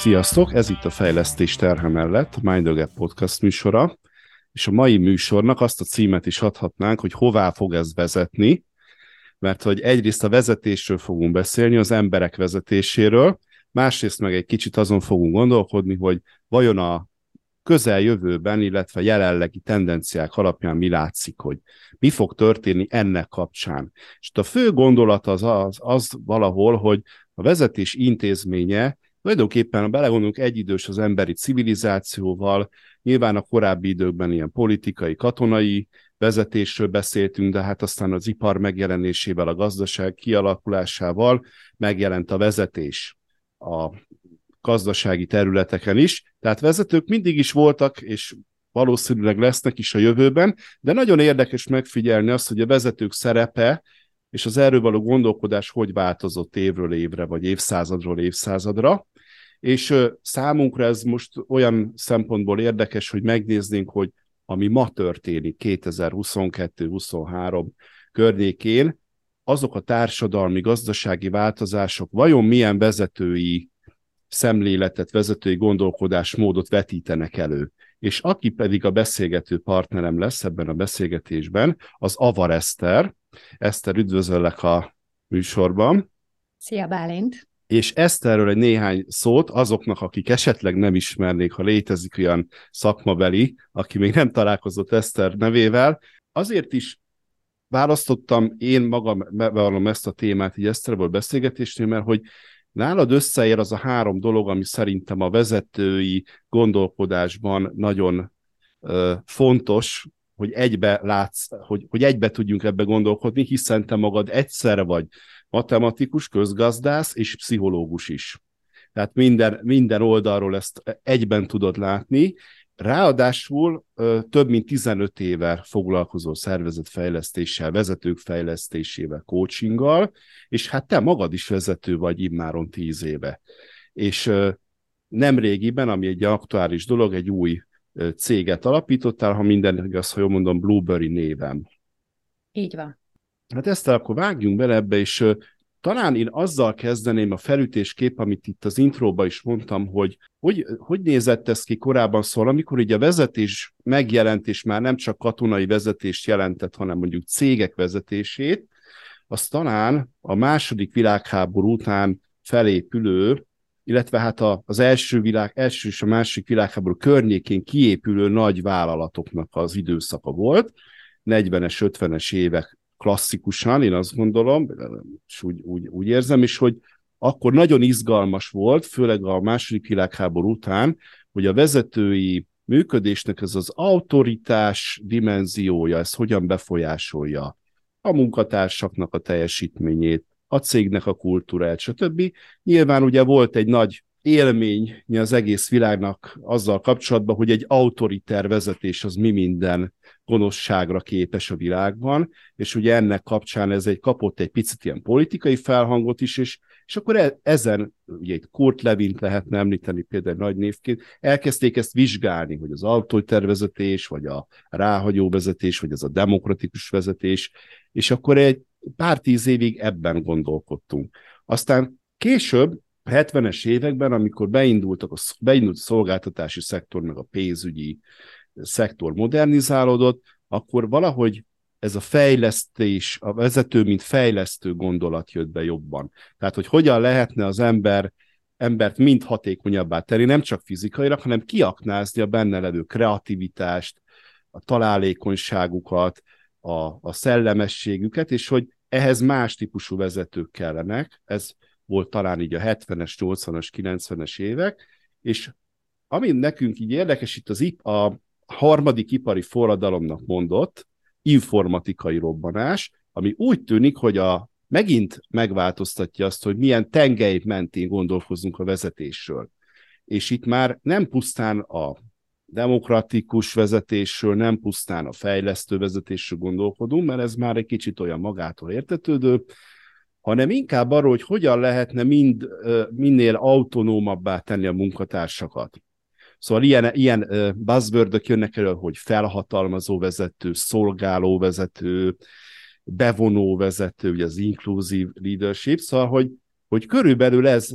Sziasztok, ez itt a Fejlesztés terhe mellett, a Mind the Gap podcast műsora, és a mai műsornak azt a címet is adhatnánk, hogy hová fog ez vezetni, mert hogy egyrészt a vezetésről fogunk beszélni, az emberek vezetéséről, másrészt meg egy kicsit azon fogunk gondolkodni, hogy vajon a közeljövőben, illetve jelenlegi tendenciák alapján mi látszik, hogy mi fog történni ennek kapcsán. És a fő gondolat az, az, az valahol, hogy a vezetés intézménye tulajdonképpen, ha belegondolunk, egyidős az emberi civilizációval, nyilván a korábbi időkben ilyen politikai, katonai vezetésről beszéltünk, de hát aztán az ipar megjelenésével, a gazdaság kialakulásával megjelent a vezetés a gazdasági területeken is. Tehát vezetők mindig is voltak, és valószínűleg lesznek is a jövőben, de nagyon érdekes megfigyelni azt, hogy a vezetők szerepe és az erről való gondolkodás hogy változott évről évre, vagy évszázadról évszázadra. És számunkra ez most olyan szempontból érdekes, hogy megnéznénk, hogy ami ma történik 2022-23 környékén, azok a társadalmi, gazdasági változások vajon milyen vezetői szemléletet, vezetői gondolkodásmódot vetítenek elő. És aki pedig a beszélgető partnerem lesz ebben a beszélgetésben, az Avar Eszter. Eszter, üdvözöllek a műsorban. Szia Bálint! És Eszterről egy néhány szót azoknak, akik esetleg nem ismernék, ha létezik olyan szakmabeli, aki még nem találkozott Eszter nevével. Azért is választottam én magam, bevallom ezt a témát így Eszterből beszélgetésnél, mert hogy Nálad összeér az a három dolog, ami szerintem a vezetői gondolkodásban nagyon ö, fontos, hogy egybe látsz, hogy, hogy egybe tudjunk ebbe gondolkodni, hiszen te magad egyszerre vagy matematikus, közgazdász és pszichológus is. Tehát minden, minden oldalról ezt egyben tudod látni, Ráadásul több mint 15 éve foglalkozó szervezetfejlesztéssel, vezetők fejlesztésével, coachinggal, és hát te magad is vezető vagy immáron 10 éve. És nem régiben, ami egy aktuális dolog, egy új céget alapítottál, ha minden igaz, ha jól mondom, Blueberry névem. Így van. Hát ezt akkor vágjunk bele ebbe, és talán én azzal kezdeném a felütéskép, amit itt az intróba is mondtam, hogy hogy, hogy nézett ez ki korábban? Szól, amikor így a vezetés megjelent, és már nem csak katonai vezetést jelentett, hanem mondjuk cégek vezetését, az talán a második világháború után felépülő, illetve hát az első, világ, első és a második világháború környékén kiépülő nagy vállalatoknak az időszaka volt, 40-es, 50-es évek klasszikusan, én azt gondolom, és úgy, úgy, úgy érzem is, hogy akkor nagyon izgalmas volt, főleg a második világháború után, hogy a vezetői működésnek ez az autoritás dimenziója, ez hogyan befolyásolja a munkatársaknak a teljesítményét, a cégnek a kultúráját, stb. Nyilván ugye volt egy nagy élmény az egész világnak azzal kapcsolatban, hogy egy autoriter vezetés az mi minden gonoszságra képes a világban, és ugye ennek kapcsán ez egy kapott egy picit ilyen politikai felhangot is, és, és akkor e, ezen, ugye egy Kurt Levint lehetne említeni például nagy névként, elkezdték ezt vizsgálni, hogy az autoriter vezetés, vagy a ráhagyó vezetés, vagy ez a demokratikus vezetés, és akkor egy pár tíz évig ebben gondolkodtunk. Aztán később 70-es években, amikor beindultak a, beindult a szolgáltatási szektor, meg a pénzügyi szektor modernizálódott, akkor valahogy ez a fejlesztés, a vezető, mint fejlesztő gondolat jött be jobban. Tehát, hogy hogyan lehetne az ember embert mind hatékonyabbá tenni, nem csak fizikailag, hanem kiaknázni a benne levő kreativitást, a találékonyságukat, a, a szellemességüket, és hogy ehhez más típusú vezetők kellenek. Ez volt talán így a 70-es, 80-as, 90-es évek, és ami nekünk így érdekes, itt az a harmadik ipari forradalomnak mondott informatikai robbanás, ami úgy tűnik, hogy a megint megváltoztatja azt, hogy milyen tengely mentén gondolkozunk a vezetésről. És itt már nem pusztán a demokratikus vezetésről, nem pusztán a fejlesztő vezetésről gondolkodunk, mert ez már egy kicsit olyan magától értetődő, hanem inkább arról, hogy hogyan lehetne mind, minél autonómabbá tenni a munkatársakat. Szóval ilyen, ilyen buzzword jönnek elő, hogy felhatalmazó vezető, szolgáló vezető, bevonó vezető, ugye az inclusive leadership, szóval, hogy hogy körülbelül ez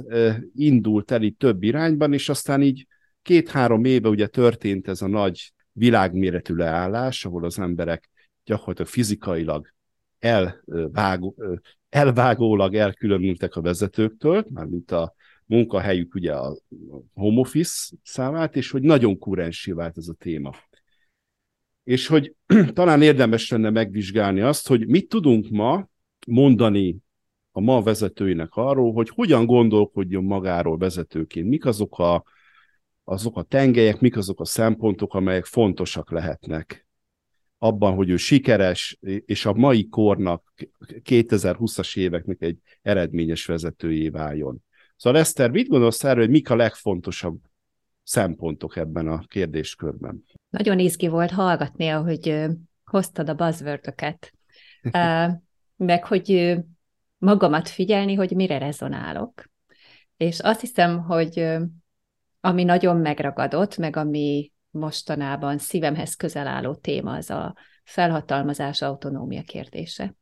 indult el itt több irányban, és aztán így két-három éve ugye történt ez a nagy világméretű leállás, ahol az emberek gyakorlatilag fizikailag elvágó, elvágólag elkülönültek a vezetőktől, mármint a munkahelyük ugye a home office számát, és hogy nagyon kurensé vált ez a téma. És hogy talán érdemes lenne megvizsgálni azt, hogy mit tudunk ma mondani a ma vezetőinek arról, hogy hogyan gondolkodjon magáról vezetőként, mik azok a, azok a tengelyek, mik azok a szempontok, amelyek fontosak lehetnek abban, hogy ő sikeres, és a mai kornak, 2020-as éveknek egy eredményes vezetőjé váljon. Szóval Eszter, mit gondolsz erről, hogy mik a legfontosabb szempontok ebben a kérdéskörben? Nagyon izgi volt hallgatni, ahogy hoztad a buzzword meg hogy magamat figyelni, hogy mire rezonálok. És azt hiszem, hogy ami nagyon megragadott, meg ami mostanában szívemhez közel álló téma, az a felhatalmazás autonómia kérdése.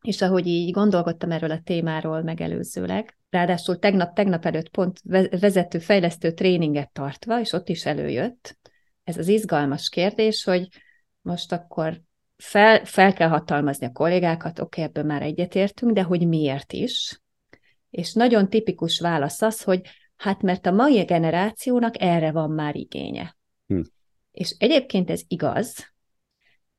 És ahogy így gondolkodtam erről a témáról megelőzőleg, ráadásul tegnap, tegnap előtt pont vezető, fejlesztő tréninget tartva, és ott is előjött ez az izgalmas kérdés, hogy most akkor fel, fel kell hatalmazni a kollégákat, oké, okay, ebből már egyetértünk, de hogy miért is? És nagyon tipikus válasz az, hogy hát mert a mai generációnak erre van már igénye. Hm. És egyébként ez igaz,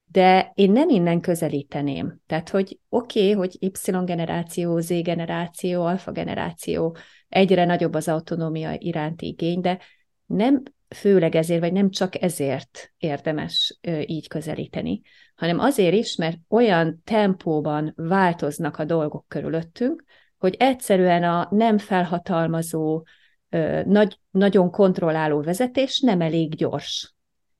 de én nem innen közelíteném. Tehát, hogy oké, okay, hogy Y generáció, Z generáció, alfa generáció, egyre nagyobb az autonómia iránti igény, de nem főleg ezért, vagy nem csak ezért érdemes így közelíteni, hanem azért is, mert olyan tempóban változnak a dolgok körülöttünk, hogy egyszerűen a nem felhatalmazó, nagy, nagyon kontrolláló vezetés nem elég gyors.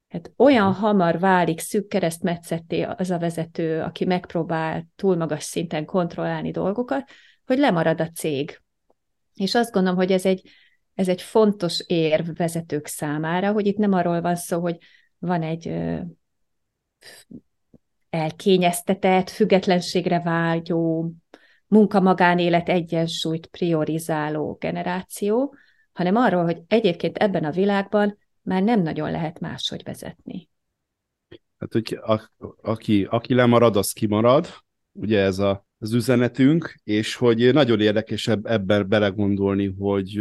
Hát olyan hamar válik szűk keresztmetszetté az a vezető, aki megpróbál túl magas szinten kontrollálni dolgokat, hogy lemarad a cég. És azt gondolom, hogy ez egy, ez egy fontos érv vezetők számára, hogy itt nem arról van szó, hogy van egy elkényeztetett, függetlenségre vágyó, munka-magánélet egyensúlyt priorizáló generáció, hanem arról, hogy egyébként ebben a világban már nem nagyon lehet máshogy vezetni. Hát, hogy a, aki, aki lemarad, az kimarad, ugye ez a, az üzenetünk, és hogy nagyon érdekes ebben belegondolni, hogy,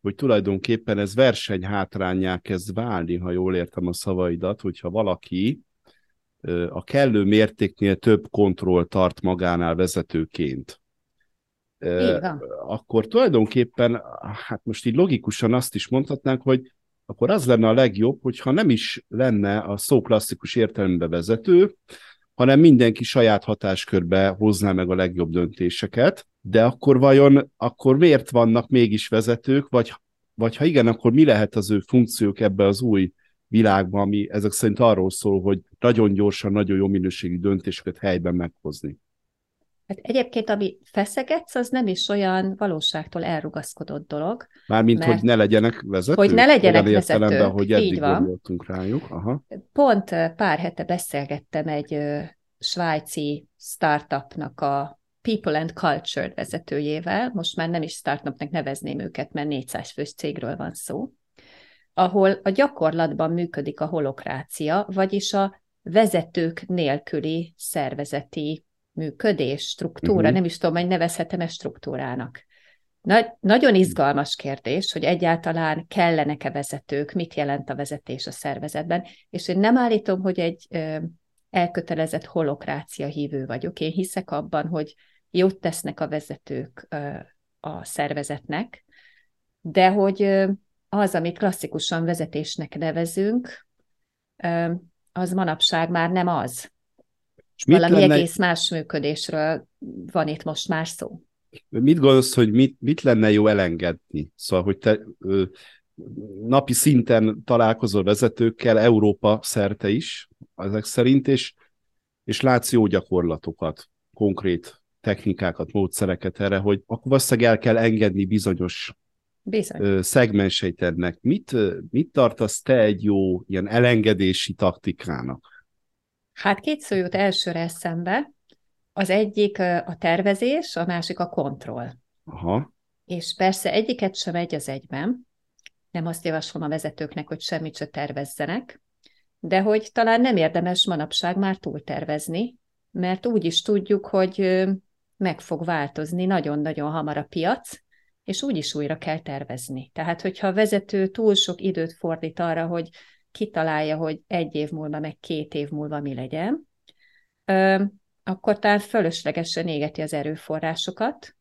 hogy tulajdonképpen ez verseny hátrányá kezd válni, ha jól értem a szavaidat, hogyha valaki a kellő mértéknél több kontroll tart magánál vezetőként. Akkor tulajdonképpen, hát most így logikusan azt is mondhatnánk, hogy akkor az lenne a legjobb, hogyha nem is lenne a szó klasszikus értelembe vezető, hanem mindenki saját hatáskörbe hozná meg a legjobb döntéseket, de akkor vajon, akkor miért vannak mégis vezetők, vagy, vagy ha igen, akkor mi lehet az ő funkciók ebbe az új világban, ami ezek szerint arról szól, hogy nagyon gyorsan, nagyon jó minőségű döntéseket helyben meghozni. Hát egyébként, ami feszegetsz, az nem is olyan valóságtól elrugaszkodott dolog. Mármint, hogy ne legyenek vezetők? Hogy ne legyenek vezetők, hogy eddig így van. rájuk. Aha. Pont pár hete beszélgettem egy svájci startupnak a People and Culture vezetőjével, most már nem is startupnak nevezném őket, mert 400 fős cégről van szó, ahol a gyakorlatban működik a holokrácia, vagyis a vezetők nélküli szervezeti működés, struktúra, uh-huh. nem is tudom, hogy nevezhetem-e struktúrának. Nagy, nagyon izgalmas kérdés, hogy egyáltalán kellenek-e vezetők, mit jelent a vezetés a szervezetben, és én nem állítom, hogy egy ö, elkötelezett holokrácia hívő vagyok. Én hiszek abban, hogy jót tesznek a vezetők ö, a szervezetnek, de hogy ö, az, amit klasszikusan vezetésnek nevezünk, ö, az manapság már nem az. Mit Valami lenne... egész más működésről van itt most már szó. Mit gondolsz, hogy mit, mit lenne jó elengedni? Szóval, hogy te ö, napi szinten találkozol vezetőkkel, Európa szerte is, ezek szerint, és, és látsz jó gyakorlatokat, konkrét technikákat, módszereket erre, hogy akkor valószínűleg el kell engedni bizonyos Bizony. szegmenseit ennek. Mit, mit tartasz te egy jó ilyen elengedési taktikának? Hát két szó jut elsőre eszembe. Az egyik a tervezés, a másik a kontroll. Aha. És persze egyiket sem egy az egyben, nem azt javaslom a vezetőknek, hogy semmit se tervezzenek, de hogy talán nem érdemes manapság már túltervezni, mert úgy is tudjuk, hogy meg fog változni nagyon-nagyon hamar a piac, és úgy is újra kell tervezni. Tehát, hogyha a vezető túl sok időt fordít arra, hogy kitalálja, hogy egy év múlva, meg két év múlva mi legyen, akkor talán fölöslegesen égeti az erőforrásokat.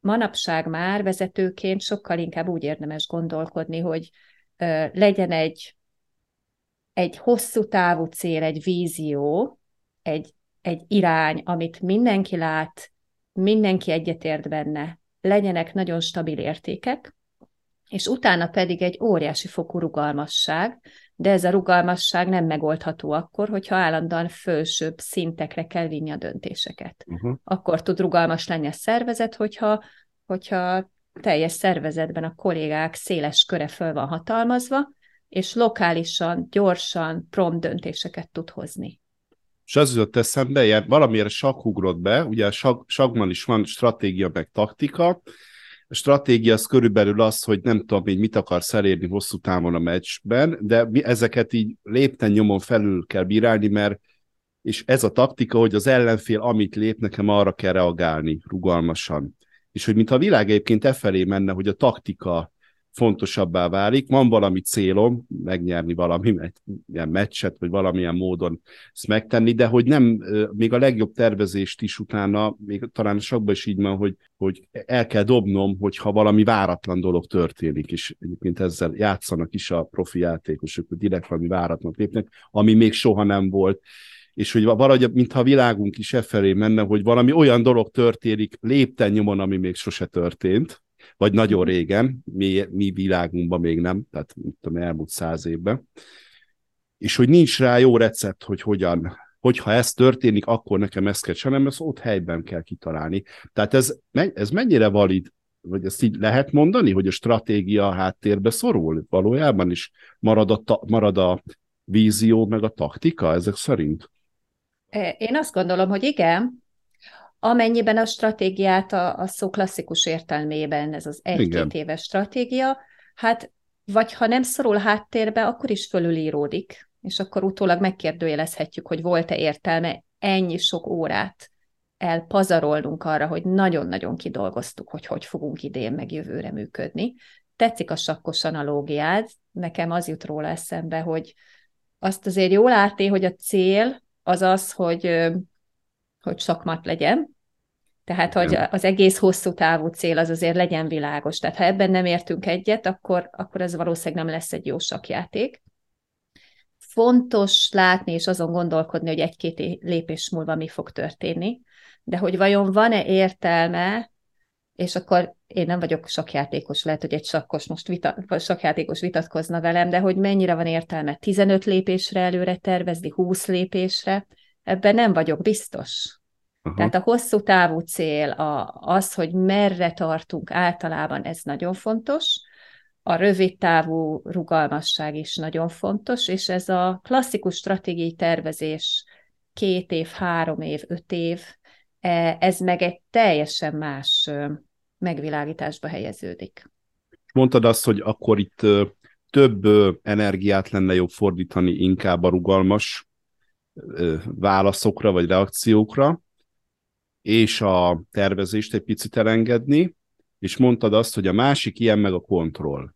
Manapság már vezetőként sokkal inkább úgy érdemes gondolkodni, hogy legyen egy, egy hosszú távú cél, egy vízió, egy, egy irány, amit mindenki lát, mindenki egyetért benne, legyenek nagyon stabil értékek, és utána pedig egy óriási fokú rugalmasság, de ez a rugalmasság nem megoldható akkor, hogyha állandóan fölsőbb szintekre kell vinni a döntéseket. Uh-huh. Akkor tud rugalmas lenni a szervezet, hogyha, hogyha teljes szervezetben a kollégák széles köre föl van hatalmazva, és lokálisan, gyorsan, prompt döntéseket tud hozni. És az jutott eszembe, ilyen valamiért ugrott be, ugye a sakban is van stratégia meg taktika, stratégia az körülbelül az, hogy nem tudom hogy mit akarsz elérni hosszú távon a meccsben, de ezeket így lépten nyomon felül kell bírálni, mert és ez a taktika, hogy az ellenfél, amit lép, nekem arra kell reagálni rugalmasan. És hogy mintha a világ egyébként e felé menne, hogy a taktika fontosabbá válik. Van valami célom, megnyerni valami ilyen meccset, vagy valamilyen módon ezt megtenni, de hogy nem, még a legjobb tervezést is utána, még talán sokban is így van, hogy, hogy el kell dobnom, hogyha valami váratlan dolog történik, és egyébként ezzel játszanak is a profi játékosok, hogy direkt valami váratlan lépnek, ami még soha nem volt és hogy valahogy, mintha a világunk is e felé menne, hogy valami olyan dolog történik lépten nyomon, ami még sose történt, vagy nagyon régen, mi, mi világunkban még nem, tehát tudom, elmúlt száz évben, és hogy nincs rá jó recept, hogy hogyan, hogyha ez történik, akkor nekem ezt kell hanem ezt ott helyben kell kitalálni. Tehát ez, ez mennyire valid, vagy ezt így lehet mondani, hogy a stratégia a háttérbe szorul valójában is? Marad a, ta, marad a vízió, meg a taktika ezek szerint? Én azt gondolom, hogy igen, amennyiben a stratégiát a, a szó klasszikus értelmében, ez az egy-két éves stratégia, hát vagy ha nem szorul háttérbe, akkor is fölülíródik, és akkor utólag megkérdőjelezhetjük, hogy volt-e értelme ennyi sok órát elpazarolnunk arra, hogy nagyon-nagyon kidolgoztuk, hogy hogy fogunk idén meg jövőre működni. Tetszik a sakkos analógiád, nekem az jut róla eszembe, hogy azt azért jól látni, hogy a cél az az, hogy, hogy sakmat legyen, tehát, hogy az egész hosszú távú cél az azért legyen világos. Tehát, ha ebben nem értünk egyet, akkor, akkor ez valószínűleg nem lesz egy jó sakjáték. Fontos látni és azon gondolkodni, hogy egy-két lépés múlva mi fog történni, de hogy vajon van-e értelme, és akkor én nem vagyok sakjátékos, lehet, hogy egy sakkos most vita, vagy sakjátékos vitatkozna velem, de hogy mennyire van értelme 15 lépésre előre tervezni, 20 lépésre, ebben nem vagyok biztos. Aha. Tehát a hosszú távú cél a, az, hogy merre tartunk általában, ez nagyon fontos. A rövid távú rugalmasság is nagyon fontos, és ez a klasszikus stratégiai tervezés két év, három év, öt év, e, ez meg egy teljesen más megvilágításba helyeződik. Mondtad azt, hogy akkor itt több energiát lenne jobb fordítani inkább a rugalmas válaszokra vagy reakciókra, és a tervezést egy picit elengedni, és mondtad azt, hogy a másik ilyen meg a kontroll.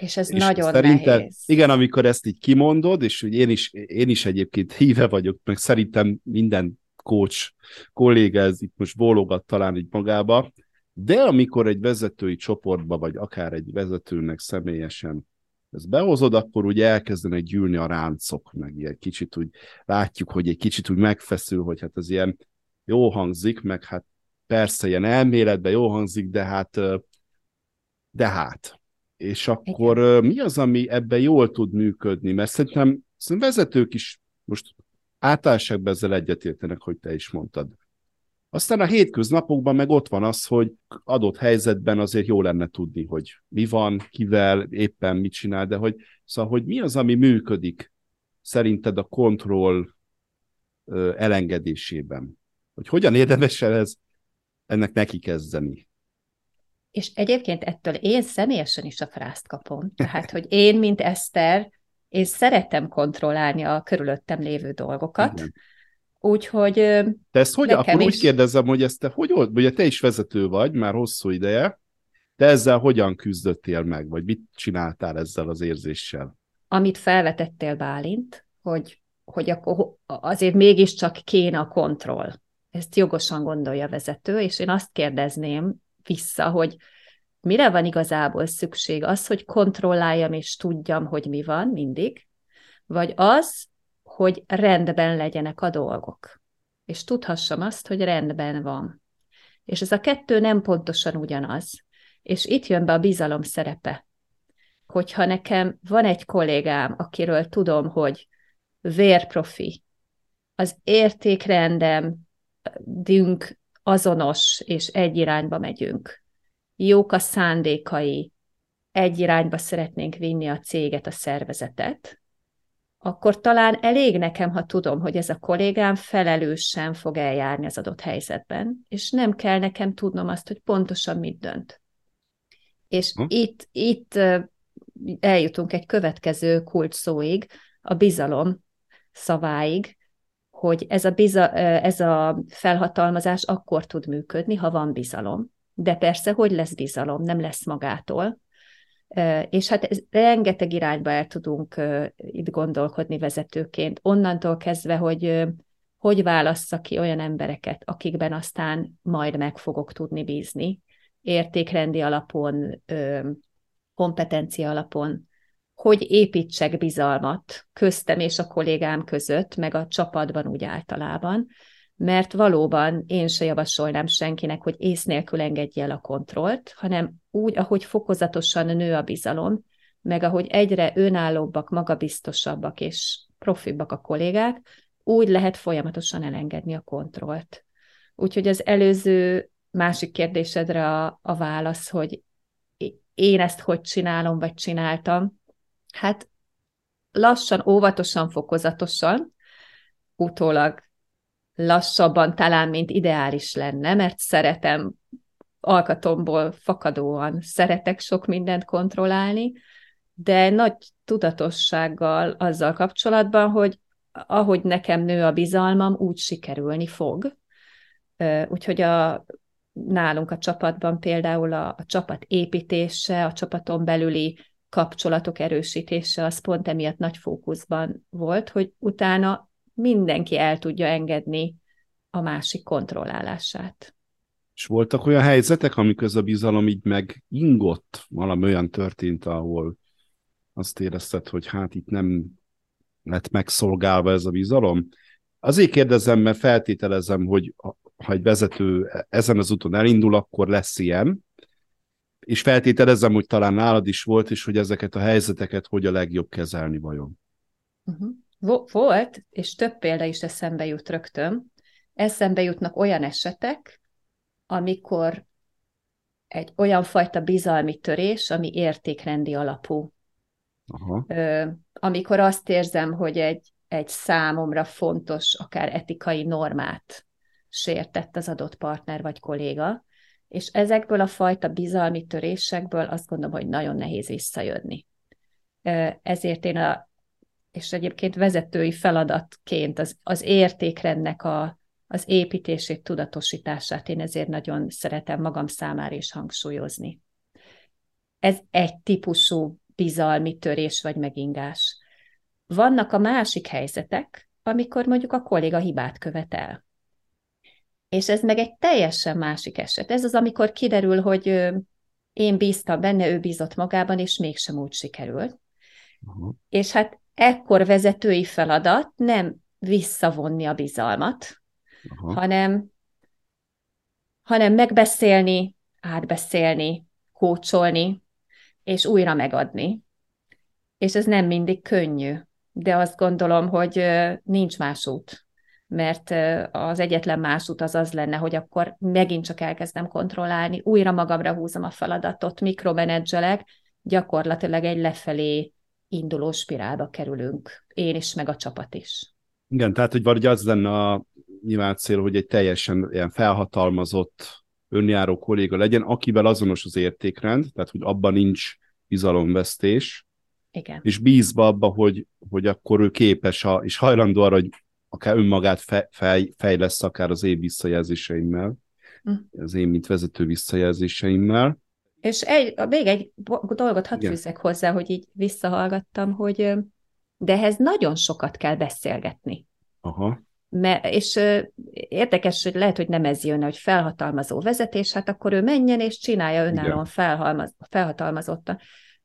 És ez és nagyon szerinted, nehéz. Igen, amikor ezt így kimondod, és hogy én is, én is egyébként híve vagyok, meg szerintem minden coach kolléga ez itt most bólogat talán így magába, de amikor egy vezetői csoportba, vagy akár egy vezetőnek személyesen ezt behozod, akkor úgy elkezdenek gyűlni a ráncok, meg ilyen kicsit úgy látjuk, hogy egy kicsit úgy megfeszül, hogy hát ez ilyen jó hangzik, meg hát persze ilyen elméletben jó hangzik, de hát de hát. És akkor Igen. mi az, ami ebben jól tud működni? Mert szerintem, szerintem vezetők is most általánosságban ezzel egyetértenek, hogy te is mondtad. Aztán a hétköznapokban meg ott van az, hogy adott helyzetben azért jó lenne tudni, hogy mi van, kivel, éppen mit csinál, de hogy, szóval, hogy mi az, ami működik szerinted a kontroll elengedésében? hogy hogyan érdemes el ez, ennek neki kezdeni? és egyébként ettől én személyesen is a frászt kapom. Tehát, hogy én, mint Eszter, én szeretem kontrollálni a körülöttem lévő dolgokat, Igen. Úgyhogy Te ezt hogy, akkor is... úgy kérdezem, hogy ezt te hogy old, ugye te is vezető vagy már hosszú ideje, de ezzel hogyan küzdöttél meg, vagy mit csináltál ezzel az érzéssel? Amit felvetettél, Bálint, hogy, hogy akkor azért mégiscsak kéne a kontroll. Ezt jogosan gondolja a vezető, és én azt kérdezném vissza, hogy mire van igazából szükség? Az, hogy kontrolláljam és tudjam, hogy mi van mindig, vagy az, hogy rendben legyenek a dolgok, és tudhassam azt, hogy rendben van. És ez a kettő nem pontosan ugyanaz. És itt jön be a bizalom szerepe. Hogyha nekem van egy kollégám, akiről tudom, hogy vérprofi, az értékrendem, dünk azonos, és egy irányba megyünk. Jók a szándékai, egy irányba szeretnénk vinni a céget, a szervezetet, akkor talán elég nekem, ha tudom, hogy ez a kollégám felelősen fog eljárni az adott helyzetben, és nem kell nekem tudnom azt, hogy pontosan mit dönt. És hm? itt, itt eljutunk egy következő szóig, a bizalom szaváig, hogy ez a, biza, ez a felhatalmazás akkor tud működni, ha van bizalom. De persze, hogy lesz bizalom, nem lesz magától. És hát ez, rengeteg irányba el tudunk itt gondolkodni vezetőként. Onnantól kezdve, hogy hogy válassza ki olyan embereket, akikben aztán majd meg fogok tudni bízni, értékrendi alapon, kompetencia alapon, hogy építsek bizalmat köztem és a kollégám között, meg a csapatban úgy általában, mert valóban én se javasolnám senkinek, hogy ész nélkül engedje el a kontrollt, hanem úgy, ahogy fokozatosan nő a bizalom, meg ahogy egyre önállóbbak, magabiztosabbak és profibbak a kollégák, úgy lehet folyamatosan elengedni a kontrollt. Úgyhogy az előző másik kérdésedre a, a válasz, hogy én ezt hogy csinálom, vagy csináltam, hát lassan, óvatosan, fokozatosan, utólag lassabban talán, mint ideális lenne, mert szeretem alkatomból fakadóan, szeretek sok mindent kontrollálni, de nagy tudatossággal azzal kapcsolatban, hogy ahogy nekem nő a bizalmam, úgy sikerülni fog. Úgyhogy a, nálunk a csapatban például a, a csapat építése, a csapaton belüli kapcsolatok erősítése az pont emiatt nagy fókuszban volt, hogy utána mindenki el tudja engedni a másik kontrollálását. És voltak olyan helyzetek, amikor ez a bizalom így megingott, valami olyan történt, ahol azt érezted, hogy hát itt nem lett megszolgálva ez a bizalom? Azért kérdezem, mert feltételezem, hogy ha egy vezető ezen az úton elindul, akkor lesz ilyen, és feltételezem, hogy talán nálad is volt, és hogy ezeket a helyzeteket hogy a legjobb kezelni vajon. Uh-huh. Volt, és több példa is eszembe jut rögtön. Eszembe jutnak olyan esetek, amikor egy olyan fajta bizalmi törés, ami értékrendi alapú. Aha. Ö, amikor azt érzem, hogy egy, egy számomra fontos, akár etikai normát sértett az adott partner vagy kolléga, és ezekből a fajta bizalmi törésekből azt gondolom, hogy nagyon nehéz visszajönni. Ezért én a, és egyébként vezetői feladatként az, az értékrendnek a, az építését, tudatosítását én ezért nagyon szeretem magam számára is hangsúlyozni. Ez egy típusú bizalmi törés vagy megingás. Vannak a másik helyzetek, amikor mondjuk a kolléga hibát követel. És ez meg egy teljesen másik eset. Ez az, amikor kiderül, hogy én bíztam benne, ő bízott magában, és mégsem úgy sikerült. Uh-huh. És hát ekkor vezetői feladat nem visszavonni a bizalmat, uh-huh. hanem, hanem megbeszélni, átbeszélni, kócsolni, és újra megadni. És ez nem mindig könnyű, de azt gondolom, hogy nincs más út mert az egyetlen más út az az lenne, hogy akkor megint csak elkezdem kontrollálni, újra magamra húzom a feladatot, mikromenedzselek, gyakorlatilag egy lefelé induló spirálba kerülünk, én is, meg a csapat is. Igen, tehát hogy valahogy az lenne a nyilván cél, hogy egy teljesen ilyen felhatalmazott önjáró kolléga legyen, akivel azonos az értékrend, tehát hogy abban nincs bizalomvesztés, Igen. és bízva abba, hogy, hogy akkor ő képes a, és hajlandó arra, hogy akár önmagát fe, fej, fejlesz akár az én visszajelzéseimmel, mm. az én, mint vezető visszajelzéseimmel. És egy, még egy dolgot hadd fűzzek hozzá, hogy így visszahallgattam, hogy de ehhez nagyon sokat kell beszélgetni. Aha. Me, és érdekes, hogy lehet, hogy nem ez jön, hogy felhatalmazó vezetés, hát akkor ő menjen és csinálja önállóan felhalmaz, felhatalmazottan.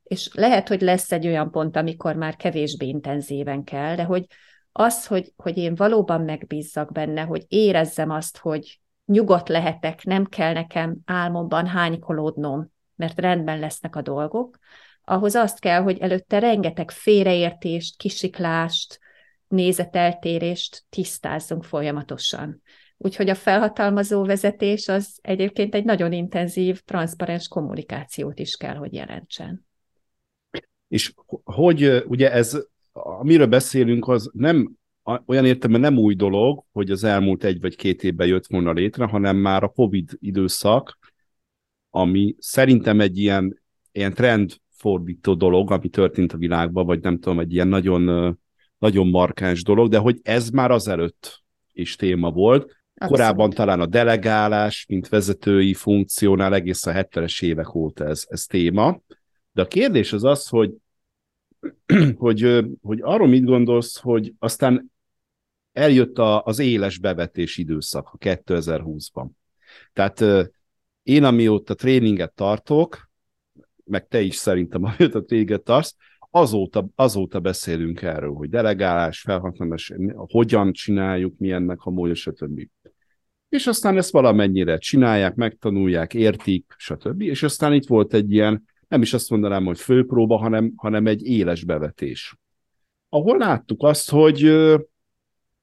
És lehet, hogy lesz egy olyan pont, amikor már kevésbé intenzíven kell, de hogy az, hogy, hogy én valóban megbízzak benne, hogy érezzem azt, hogy nyugodt lehetek, nem kell nekem álmomban hánykolódnom, mert rendben lesznek a dolgok, ahhoz azt kell, hogy előtte rengeteg félreértést, kisiklást, nézeteltérést tisztázzunk folyamatosan. Úgyhogy a felhatalmazó vezetés az egyébként egy nagyon intenzív, transzparens kommunikációt is kell, hogy jelentsen. És hogy ugye ez, amiről beszélünk, az nem olyan értelemben nem új dolog, hogy az elmúlt egy vagy két évben jött volna létre, hanem már a COVID időszak, ami szerintem egy ilyen, ilyen trendfordító dolog, ami történt a világban, vagy nem tudom, egy ilyen nagyon nagyon markáns dolog, de hogy ez már azelőtt is téma volt. Abszolút. Korábban talán a delegálás, mint vezetői funkciónál egész a 70-es évek óta ez, ez téma. De a kérdés az az, hogy, hogy, hogy arról mit gondolsz, hogy aztán eljött a, az éles bevetés időszak a 2020-ban. Tehát én, amióta tréninget tartok, meg te is szerintem, amióta tréninget tartsz, azóta, azóta beszélünk erről, hogy delegálás, felhatalmazás, hogyan csináljuk, mi ennek a módja, stb. És aztán ezt valamennyire csinálják, megtanulják, értik, stb. És aztán itt volt egy ilyen, nem is azt mondanám, hogy főpróba, hanem, hanem egy éles bevetés. Ahol láttuk azt, hogy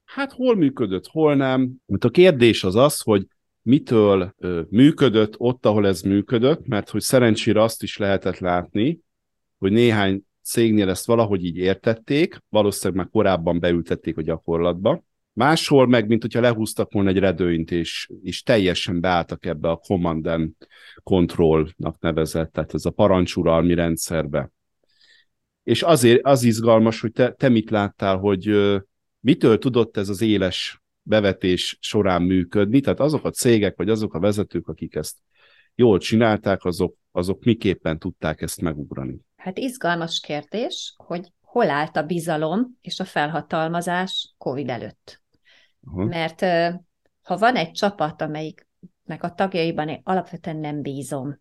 hát hol működött, hol nem. Mert a kérdés az az, hogy mitől működött ott, ahol ez működött, mert hogy szerencsére azt is lehetett látni, hogy néhány cégnél ezt valahogy így értették, valószínűleg már korábban beültették a gyakorlatba. Máshol meg, mint hogyha lehúztak volna egy redőnyt, és, és teljesen beálltak ebbe a command and controlnak nevezett, tehát ez a parancsuralmi rendszerbe. És azért az izgalmas, hogy te, te mit láttál, hogy mitől tudott ez az éles bevetés során működni, tehát azok a cégek, vagy azok a vezetők, akik ezt jól csinálták, azok, azok miképpen tudták ezt megugrani. Hát izgalmas kérdés, hogy hol állt a bizalom és a felhatalmazás COVID előtt. Uh-huh. Mert ha van egy csapat, amelyiknek a tagjaiban én alapvetően nem bízom,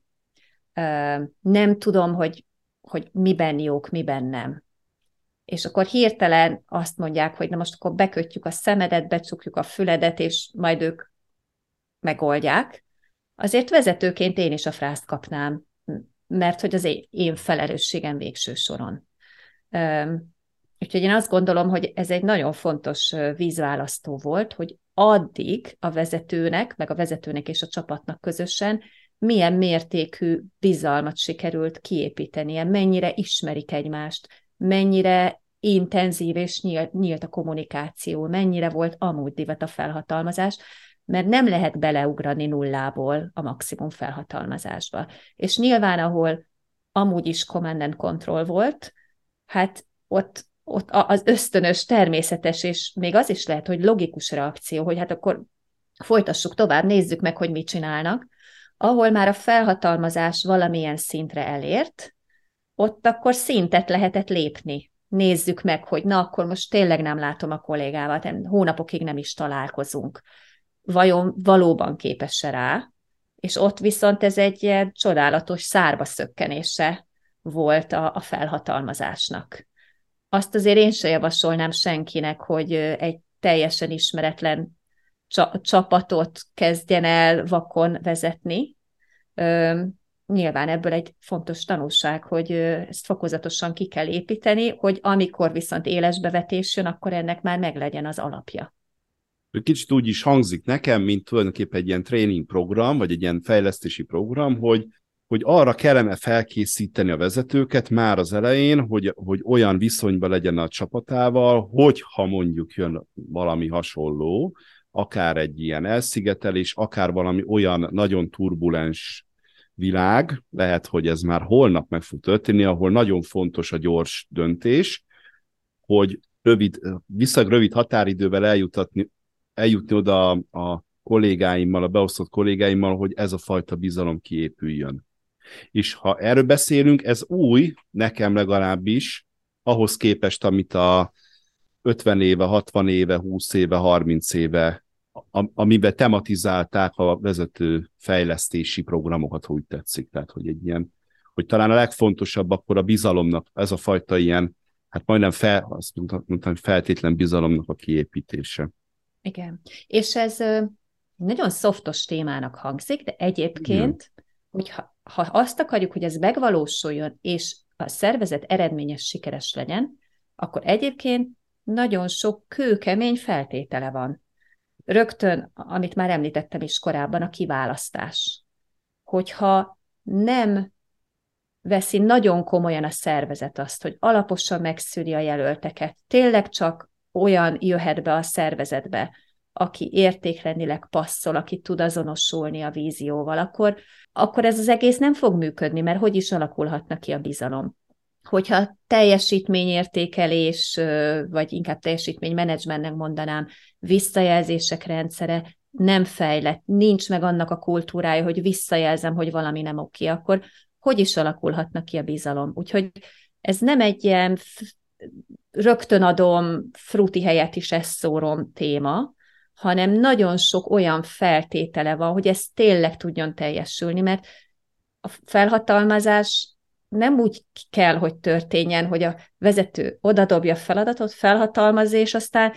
nem tudom, hogy, hogy miben jók, miben nem, és akkor hirtelen azt mondják, hogy na most akkor bekötjük a szemedet, becsukjuk a füledet, és majd ők megoldják, azért vezetőként én is a frászt kapnám, mert hogy az én felelősségem végső soron. Úgyhogy én azt gondolom, hogy ez egy nagyon fontos vízválasztó volt, hogy addig a vezetőnek, meg a vezetőnek és a csapatnak közösen milyen mértékű bizalmat sikerült kiépítenie, mennyire ismerik egymást, mennyire intenzív és nyílt, nyílt a kommunikáció, mennyire volt amúgy divat a felhatalmazás, mert nem lehet beleugrani nullából a maximum felhatalmazásba. És nyilván, ahol amúgy is command and control volt, hát ott, ott az ösztönös, természetes, és még az is lehet, hogy logikus reakció, hogy hát akkor folytassuk tovább, nézzük meg, hogy mit csinálnak, ahol már a felhatalmazás valamilyen szintre elért, ott akkor szintet lehetett lépni. Nézzük meg, hogy na, akkor most tényleg nem látom a kollégámat, hónapokig nem is találkozunk vajon valóban képes-e rá, és ott viszont ez egy ilyen csodálatos szárba szökkenése volt a, a felhatalmazásnak. Azt azért én se javasolnám senkinek, hogy egy teljesen ismeretlen csapatot kezdjen el vakon vezetni. Nyilván ebből egy fontos tanulság, hogy ezt fokozatosan ki kell építeni, hogy amikor viszont éles bevetés jön, akkor ennek már meglegyen az alapja. Kicsit úgy is hangzik nekem, mint tulajdonképpen egy ilyen tréning program, vagy egy ilyen fejlesztési program, hogy, hogy arra kellene felkészíteni a vezetőket már az elején, hogy, hogy olyan viszonyban legyen a csapatával, hogy ha mondjuk jön valami hasonló, akár egy ilyen elszigetelés, akár valami olyan nagyon turbulens világ, lehet, hogy ez már holnap meg fog történni, ahol nagyon fontos a gyors döntés, hogy rövid, viszonylag rövid határidővel eljutatni, eljutni oda a kollégáimmal, a beosztott kollégáimmal, hogy ez a fajta bizalom kiépüljön. És ha erről beszélünk, ez új, nekem legalábbis, ahhoz képest, amit a 50 éve, 60 éve, 20 éve, 30 éve, amiben tematizálták a vezető fejlesztési programokat, hogy tetszik. Tehát, hogy egy ilyen, hogy talán a legfontosabb akkor a bizalomnak, ez a fajta ilyen, hát majdnem fel, azt mondtam, feltétlen bizalomnak a kiépítése. Igen. És ez nagyon szoftos témának hangzik, de egyébként, Igen. hogyha ha azt akarjuk, hogy ez megvalósuljon, és a szervezet eredményes, sikeres legyen, akkor egyébként nagyon sok kőkemény feltétele van. Rögtön, amit már említettem is korábban, a kiválasztás. Hogyha nem veszi nagyon komolyan a szervezet azt, hogy alaposan megszüli a jelölteket, tényleg csak olyan jöhet be a szervezetbe, aki értékrendileg passzol, aki tud azonosulni a vízióval, akkor, akkor ez az egész nem fog működni, mert hogy is alakulhatna ki a bizalom. Hogyha teljesítményértékelés, vagy inkább teljesítménymenedzsmentnek mondanám, visszajelzések rendszere nem fejlett, nincs meg annak a kultúrája, hogy visszajelzem, hogy valami nem oké, akkor hogy is alakulhatna ki a bizalom? Úgyhogy ez nem egy ilyen rögtön adom, fruti helyet is ezt szórom téma, hanem nagyon sok olyan feltétele van, hogy ez tényleg tudjon teljesülni, mert a felhatalmazás nem úgy kell, hogy történjen, hogy a vezető odadobja a feladatot, felhatalmaz, és aztán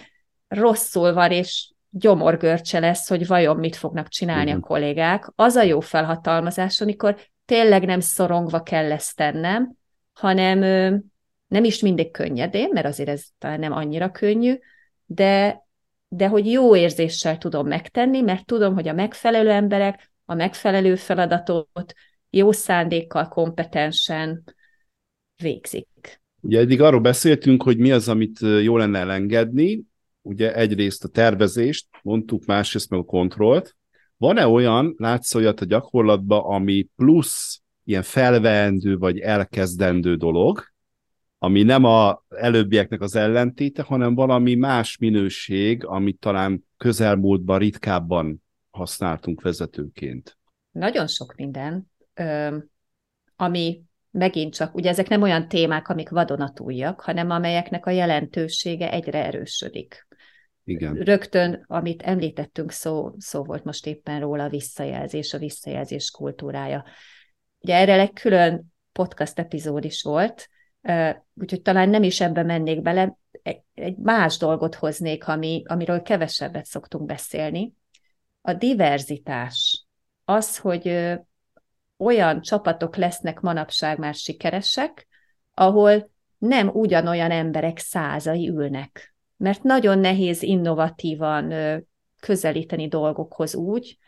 rosszul van, és gyomorgörcse lesz, hogy vajon mit fognak csinálni Igen. a kollégák. Az a jó felhatalmazás, amikor tényleg nem szorongva kell ezt tennem, hanem nem is mindig könnyedén, mert azért ez talán nem annyira könnyű, de de hogy jó érzéssel tudom megtenni, mert tudom, hogy a megfelelő emberek a megfelelő feladatot jó szándékkal, kompetensen végzik. Ugye eddig arról beszéltünk, hogy mi az, amit jó lenne elengedni, ugye egyrészt a tervezést, mondtuk, másrészt meg a kontrollt. Van-e olyan, látsz olyat a gyakorlatban, ami plusz ilyen felveendő vagy elkezdendő dolog, ami nem a előbbieknek az ellentéte, hanem valami más minőség, amit talán közelmúltban ritkábban használtunk vezetőként. Nagyon sok minden, ami megint csak, ugye ezek nem olyan témák, amik vadonatújak, hanem amelyeknek a jelentősége egyre erősödik. Igen. Rögtön, amit említettünk, szó, szó volt most éppen róla, a visszajelzés, a visszajelzés kultúrája. Ugye erre egy külön podcast epizód is volt, úgyhogy talán nem is ebbe mennék bele, egy más dolgot hoznék, ami, amiről kevesebbet szoktunk beszélni. A diverzitás, az, hogy olyan csapatok lesznek manapság már sikeresek, ahol nem ugyanolyan emberek százai ülnek. Mert nagyon nehéz innovatívan közelíteni dolgokhoz úgy,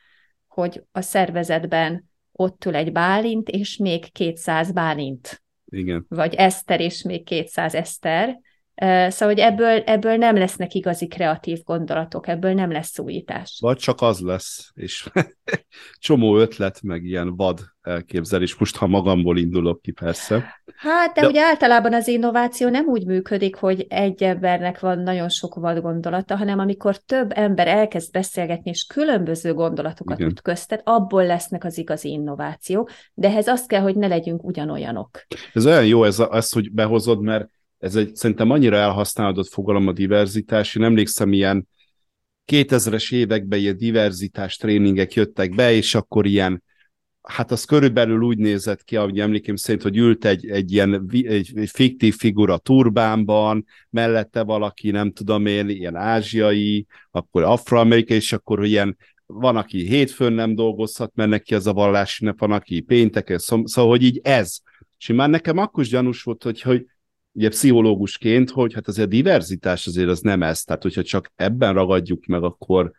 hogy a szervezetben ott ül egy Bálint, és még 200 Bálint igen. Vagy Eszter és még 200 Eszter. Szóval, hogy ebből, ebből nem lesznek igazi kreatív gondolatok, ebből nem lesz újítás. Vagy csak az lesz, és csomó ötlet, meg ilyen vad elképzelés. Most, ha magamból indulok ki, persze. Hát, de, de ugye általában az innováció nem úgy működik, hogy egy embernek van nagyon sok vad gondolata, hanem amikor több ember elkezd beszélgetni, és különböző gondolatokat Igen. ütköztet, abból lesznek az igazi innovációk, de ehhez azt kell, hogy ne legyünk ugyanolyanok. Ez olyan jó ez, ez hogy behozod, mert ez egy szerintem annyira elhasználódott fogalom a diverzitás. Én emlékszem, ilyen 2000-es években ilyen diverzitás tréningek jöttek be, és akkor ilyen hát az körülbelül úgy nézett ki, ahogy emlékem szerint, hogy ült egy, egy ilyen egy, egy fiktív figura turbánban, mellette valaki, nem tudom én, ilyen ázsiai, akkor afroamerikai, és akkor ilyen van, aki hétfőn nem dolgozhat, mert neki ez a vallási nap, van, aki pénteken, szóval, hogy így ez. És már nekem akkor is gyanús volt, hogy, hogy ugye pszichológusként, hogy hát azért a diverzitás azért az nem ez, tehát hogyha csak ebben ragadjuk meg, akkor,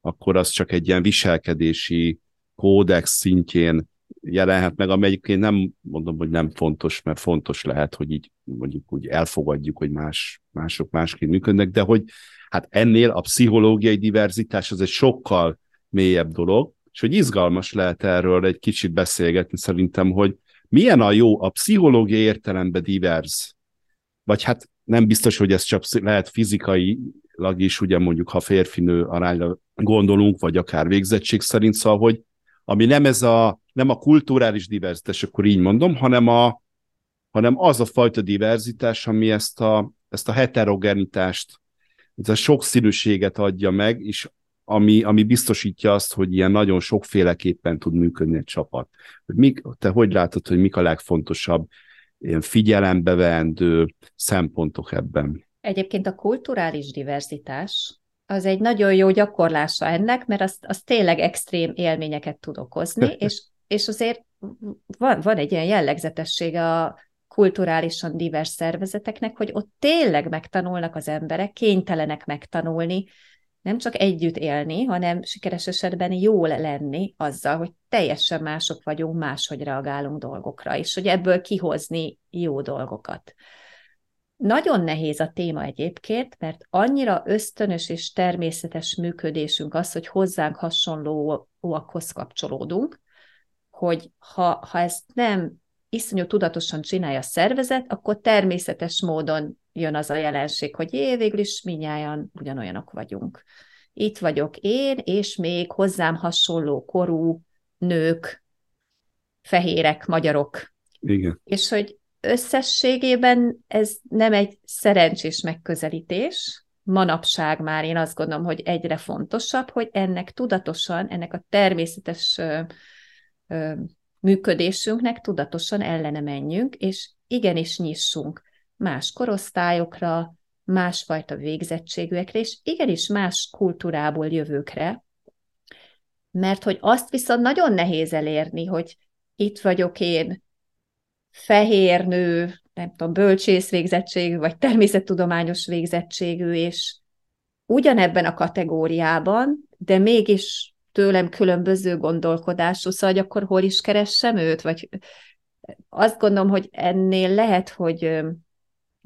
akkor az csak egy ilyen viselkedési kódex szintjén jelenhet meg, ami egyébként nem mondom, hogy nem fontos, mert fontos lehet, hogy így mondjuk úgy elfogadjuk, hogy más, mások másként működnek, de hogy hát ennél a pszichológiai diverzitás az egy sokkal mélyebb dolog, és hogy izgalmas lehet erről egy kicsit beszélgetni szerintem, hogy milyen a jó a pszichológiai értelemben divers, vagy hát nem biztos, hogy ez csak lehet fizikailag is, ugye mondjuk, ha férfinő arányra gondolunk, vagy akár végzettség szerint, szóval, hogy ami nem ez a, nem a kulturális diverzitás, akkor így mondom, hanem, a, hanem az a fajta diverzitás, ami ezt a, ezt a heterogenitást, ez a sokszínűséget adja meg, és ami, ami biztosítja azt, hogy ilyen nagyon sokféleképpen tud működni egy csapat. Hogy mik, te hogy látod, hogy mik a legfontosabb ilyen figyelembe vendő szempontok ebben? Egyébként a kulturális diverzitás az egy nagyon jó gyakorlása ennek, mert az, az tényleg extrém élményeket tud okozni, és, és azért van, van egy ilyen jellegzetessége a kulturálisan divers szervezeteknek, hogy ott tényleg megtanulnak az emberek, kénytelenek megtanulni, nem csak együtt élni, hanem sikeres esetben jól lenni azzal, hogy teljesen mások vagyunk, máshogy reagálunk dolgokra, és hogy ebből kihozni jó dolgokat. Nagyon nehéz a téma egyébként, mert annyira ösztönös és természetes működésünk az, hogy hozzánk hasonlóakhoz kapcsolódunk, hogy ha, ha ezt nem iszonyú tudatosan csinálja a szervezet, akkor természetes módon jön az a jelenség, hogy jé, végül is minnyáján ugyanolyanok vagyunk. Itt vagyok én, és még hozzám hasonló korú nők, fehérek, magyarok. Igen. És hogy összességében ez nem egy szerencsés megközelítés, manapság már én azt gondolom, hogy egyre fontosabb, hogy ennek tudatosan, ennek a természetes ö, ö, működésünknek tudatosan ellene menjünk, és igenis nyissunk más korosztályokra, másfajta végzettségűekre, és igenis más kultúrából jövőkre, mert hogy azt viszont nagyon nehéz elérni, hogy itt vagyok én, fehér nő, nem tudom, bölcsész végzettségű, vagy természettudományos végzettségű, és ugyanebben a kategóriában, de mégis tőlem különböző gondolkodású, szóval hogy akkor hol is keressem őt, vagy azt gondolom, hogy ennél lehet, hogy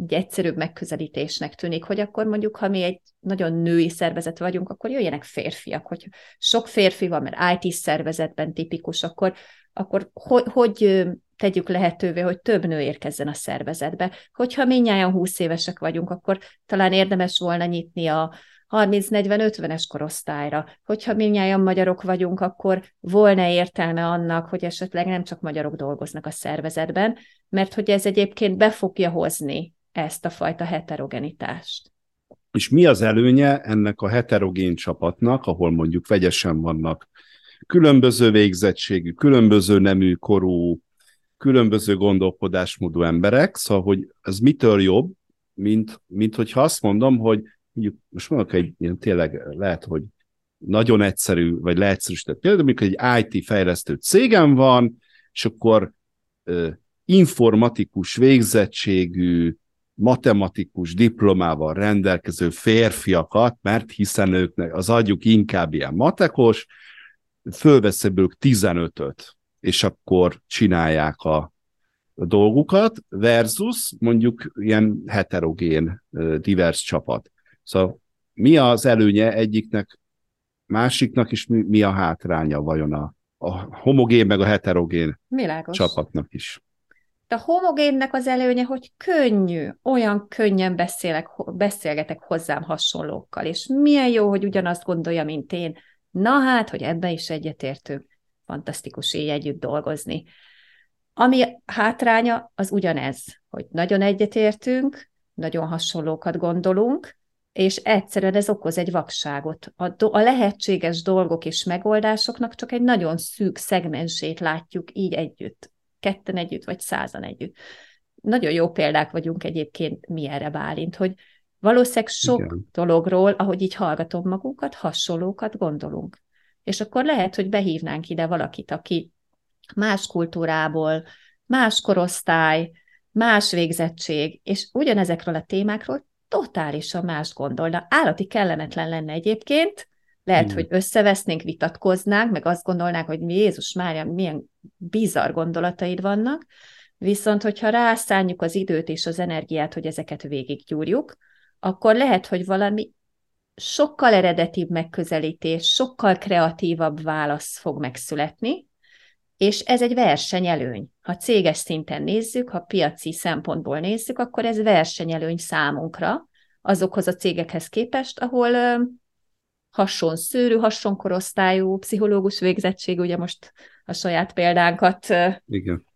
egy egyszerűbb megközelítésnek tűnik, hogy akkor mondjuk, ha mi egy nagyon női szervezet vagyunk, akkor jöjjenek férfiak, hogy sok férfi van, mert IT szervezetben tipikus, akkor, akkor hogy, hogy tegyük lehetővé, hogy több nő érkezzen a szervezetbe. Hogyha minnyáján 20 évesek vagyunk, akkor talán érdemes volna nyitni a 30-40-50-es korosztályra. Hogyha minnyáján magyarok vagyunk, akkor volna értelme annak, hogy esetleg nem csak magyarok dolgoznak a szervezetben, mert hogy ez egyébként be fogja hozni ezt a fajta heterogenitást. És mi az előnye ennek a heterogén csapatnak, ahol mondjuk vegyesen vannak különböző végzettségű, különböző nemű, korú, különböző gondolkodásmódú emberek, szóval, hogy ez mitől jobb, mint, mint hogyha azt mondom, hogy mondjuk most mondok egy ilyen tényleg lehet, hogy nagyon egyszerű, vagy leegyszerűsített például, amikor egy IT fejlesztő cégem van, és akkor uh, informatikus végzettségű, matematikus diplomával rendelkező férfiakat, mert hiszen őknek az agyuk inkább ilyen matekos, fölvesz ebből 15-öt, és akkor csinálják a, a dolgukat, versus mondjuk ilyen heterogén, divers csapat. Szóval mi az előnye egyiknek, másiknak, és mi, mi a hátránya vajon a, a homogén meg a heterogén Világos. csapatnak is? A homogénnek az előnye, hogy könnyű, olyan könnyen beszélek, beszélgetek hozzám hasonlókkal, és milyen jó, hogy ugyanazt gondolja, mint én. Na hát, hogy ebben is egyetértünk. Fantasztikus így együtt dolgozni. Ami hátránya, az ugyanez, hogy nagyon egyetértünk, nagyon hasonlókat gondolunk, és egyszerűen ez okoz egy vakságot. A, do- a lehetséges dolgok és megoldásoknak csak egy nagyon szűk szegmensét látjuk így együtt ketten együtt, vagy százan együtt. Nagyon jó példák vagyunk egyébként mi erre Bálint, hogy valószínűleg sok Igen. dologról, ahogy így hallgatom magunkat, hasonlókat gondolunk. És akkor lehet, hogy behívnánk ide valakit, aki más kultúrából, más korosztály, más végzettség, és ugyanezekről a témákról totálisan más gondolna. Állati kellemetlen lenne egyébként, Lehet, Igen. hogy összevesznénk, vitatkoznánk, meg azt gondolnánk, hogy mi Jézus Mária, milyen bizarr gondolataid vannak, viszont hogyha rászálljuk az időt és az energiát, hogy ezeket végiggyúrjuk, akkor lehet, hogy valami sokkal eredetibb megközelítés, sokkal kreatívabb válasz fog megszületni, és ez egy versenyelőny. Ha céges szinten nézzük, ha piaci szempontból nézzük, akkor ez versenyelőny számunkra azokhoz a cégekhez képest, ahol hasonló szőrű, hasonló korosztályú, pszichológus végzettség, ugye most a saját példánkat Igen.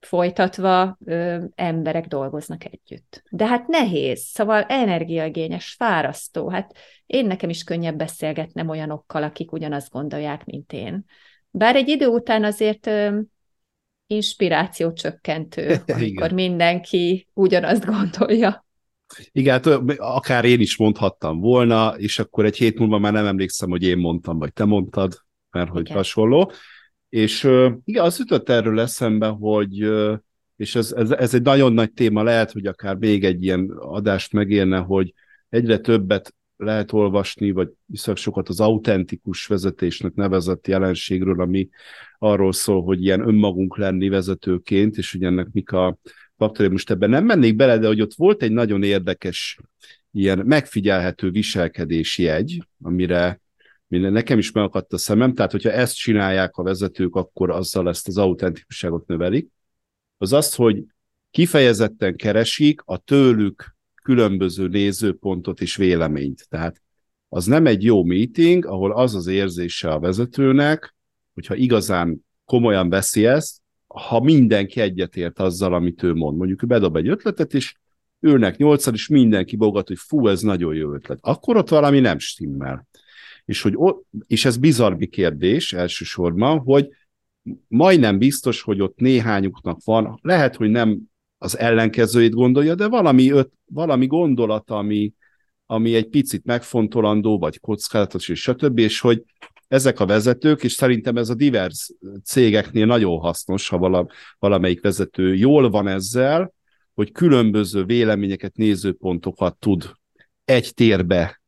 folytatva ö, emberek dolgoznak együtt. De hát nehéz, szóval energiaigényes, fárasztó. Hát én nekem is könnyebb beszélgetnem olyanokkal, akik ugyanazt gondolják, mint én. Bár egy idő után azért ö, inspiráció csökkentő, amikor mindenki ugyanazt gondolja. Igen, hát akár én is mondhattam volna, és akkor egy hét múlva már nem emlékszem, hogy én mondtam, vagy te mondtad, mert hogy igen. hasonló. És igen, az ütött erről eszembe, hogy és ez, ez, ez egy nagyon nagy téma, lehet, hogy akár még egy ilyen adást megérne, hogy egyre többet lehet olvasni, vagy viszont sokat az autentikus vezetésnek nevezett jelenségről, ami arról szól, hogy ilyen önmagunk lenni vezetőként, és hogy ennek mik a faktor, most ebben nem mennék bele, de hogy ott volt egy nagyon érdekes ilyen megfigyelhető viselkedési jegy, amire nekem is megakadt a szemem, tehát hogyha ezt csinálják a vezetők, akkor azzal ezt az autentikusságot növelik, az az, hogy kifejezetten keresik a tőlük különböző nézőpontot és véleményt. Tehát az nem egy jó meeting, ahol az az érzése a vezetőnek, hogyha igazán komolyan veszi ezt, ha mindenki egyetért azzal, amit ő mond. Mondjuk ő bedob egy ötletet, és ülnek nyolcan, és mindenki bogat, hogy fú, ez nagyon jó ötlet. Akkor ott valami nem stimmel. És, hogy és ez bizarbi kérdés elsősorban, hogy majdnem biztos, hogy ott néhányuknak van, lehet, hogy nem az ellenkezőjét gondolja, de valami, öt, valami gondolat, ami, ami egy picit megfontolandó, vagy kockázatos, és stb., és hogy ezek a vezetők, és szerintem ez a divers cégeknél nagyon hasznos, ha valamelyik vezető jól van ezzel, hogy különböző véleményeket, nézőpontokat tud egy térbe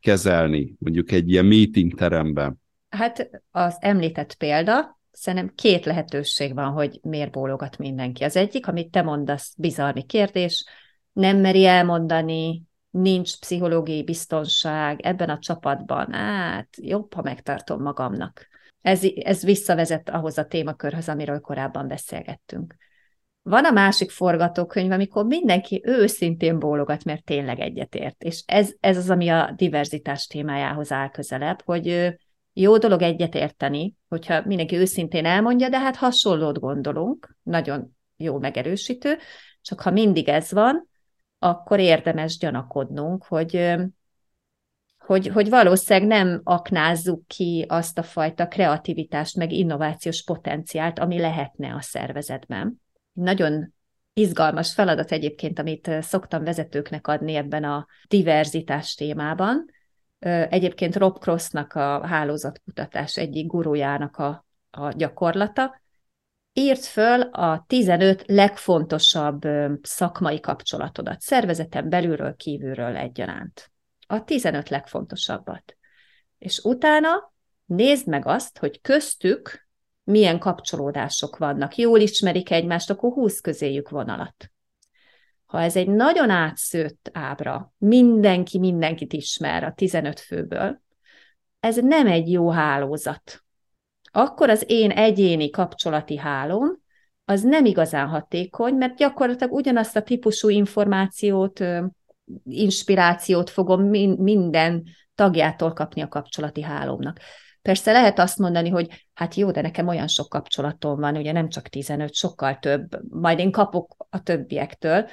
kezelni, mondjuk egy ilyen meeting teremben. Hát az említett példa, szerintem két lehetőség van, hogy miért bólogat mindenki. Az egyik, amit te mondasz, bizarmi kérdés, nem meri elmondani, nincs pszichológiai biztonság ebben a csapatban, hát jobb, ha megtartom magamnak. Ez, ez visszavezet ahhoz a témakörhöz, amiről korábban beszélgettünk. Van a másik forgatókönyv, amikor mindenki őszintén bólogat, mert tényleg egyetért. És ez, ez az, ami a diverzitás témájához áll közelebb, hogy jó dolog egyetérteni, hogyha mindenki őszintén elmondja, de hát hasonlót gondolunk, nagyon jó megerősítő, csak ha mindig ez van, akkor érdemes gyanakodnunk, hogy, hogy, hogy valószínűleg nem aknázzuk ki azt a fajta kreativitást, meg innovációs potenciált, ami lehetne a szervezetben. Nagyon izgalmas feladat egyébként, amit szoktam vezetőknek adni ebben a diverzitás témában. Egyébként Rob Crossnak a hálózatkutatás egyik gurujának a, a gyakorlata, írt föl a 15 legfontosabb szakmai kapcsolatodat, szervezeten belülről, kívülről egyaránt. A 15 legfontosabbat. És utána nézd meg azt, hogy köztük milyen kapcsolódások vannak. Jól ismerik egymást, akkor húsz közéjük vonalat. Ha ez egy nagyon átszőtt ábra, mindenki mindenkit ismer a 15 főből, ez nem egy jó hálózat akkor az én egyéni kapcsolati hálóm az nem igazán hatékony, mert gyakorlatilag ugyanazt a típusú információt, inspirációt fogom minden tagjától kapni a kapcsolati hálómnak. Persze lehet azt mondani, hogy hát jó, de nekem olyan sok kapcsolatom van, ugye nem csak 15, sokkal több, majd én kapok a többiektől.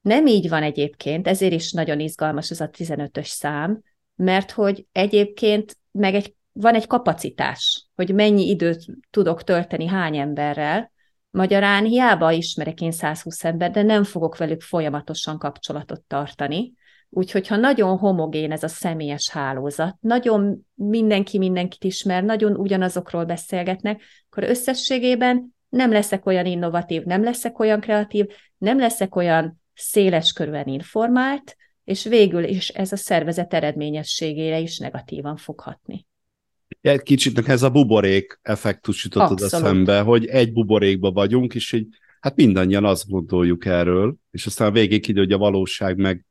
Nem így van egyébként, ezért is nagyon izgalmas ez a 15-ös szám, mert hogy egyébként meg egy van egy kapacitás, hogy mennyi időt tudok tölteni hány emberrel, Magyarán hiába ismerek én 120 ember, de nem fogok velük folyamatosan kapcsolatot tartani. Úgyhogy ha nagyon homogén ez a személyes hálózat, nagyon mindenki mindenkit ismer, nagyon ugyanazokról beszélgetnek, akkor összességében nem leszek olyan innovatív, nem leszek olyan kreatív, nem leszek olyan széles körülön informált, és végül is ez a szervezet eredményességére is negatívan fog hatni. Egy kicsit ez a buborék effektus jutott oda szembe, hogy egy buborékba vagyunk, és így, hát mindannyian azt gondoljuk erről, és aztán a végén kiderül, hogy a valóság meg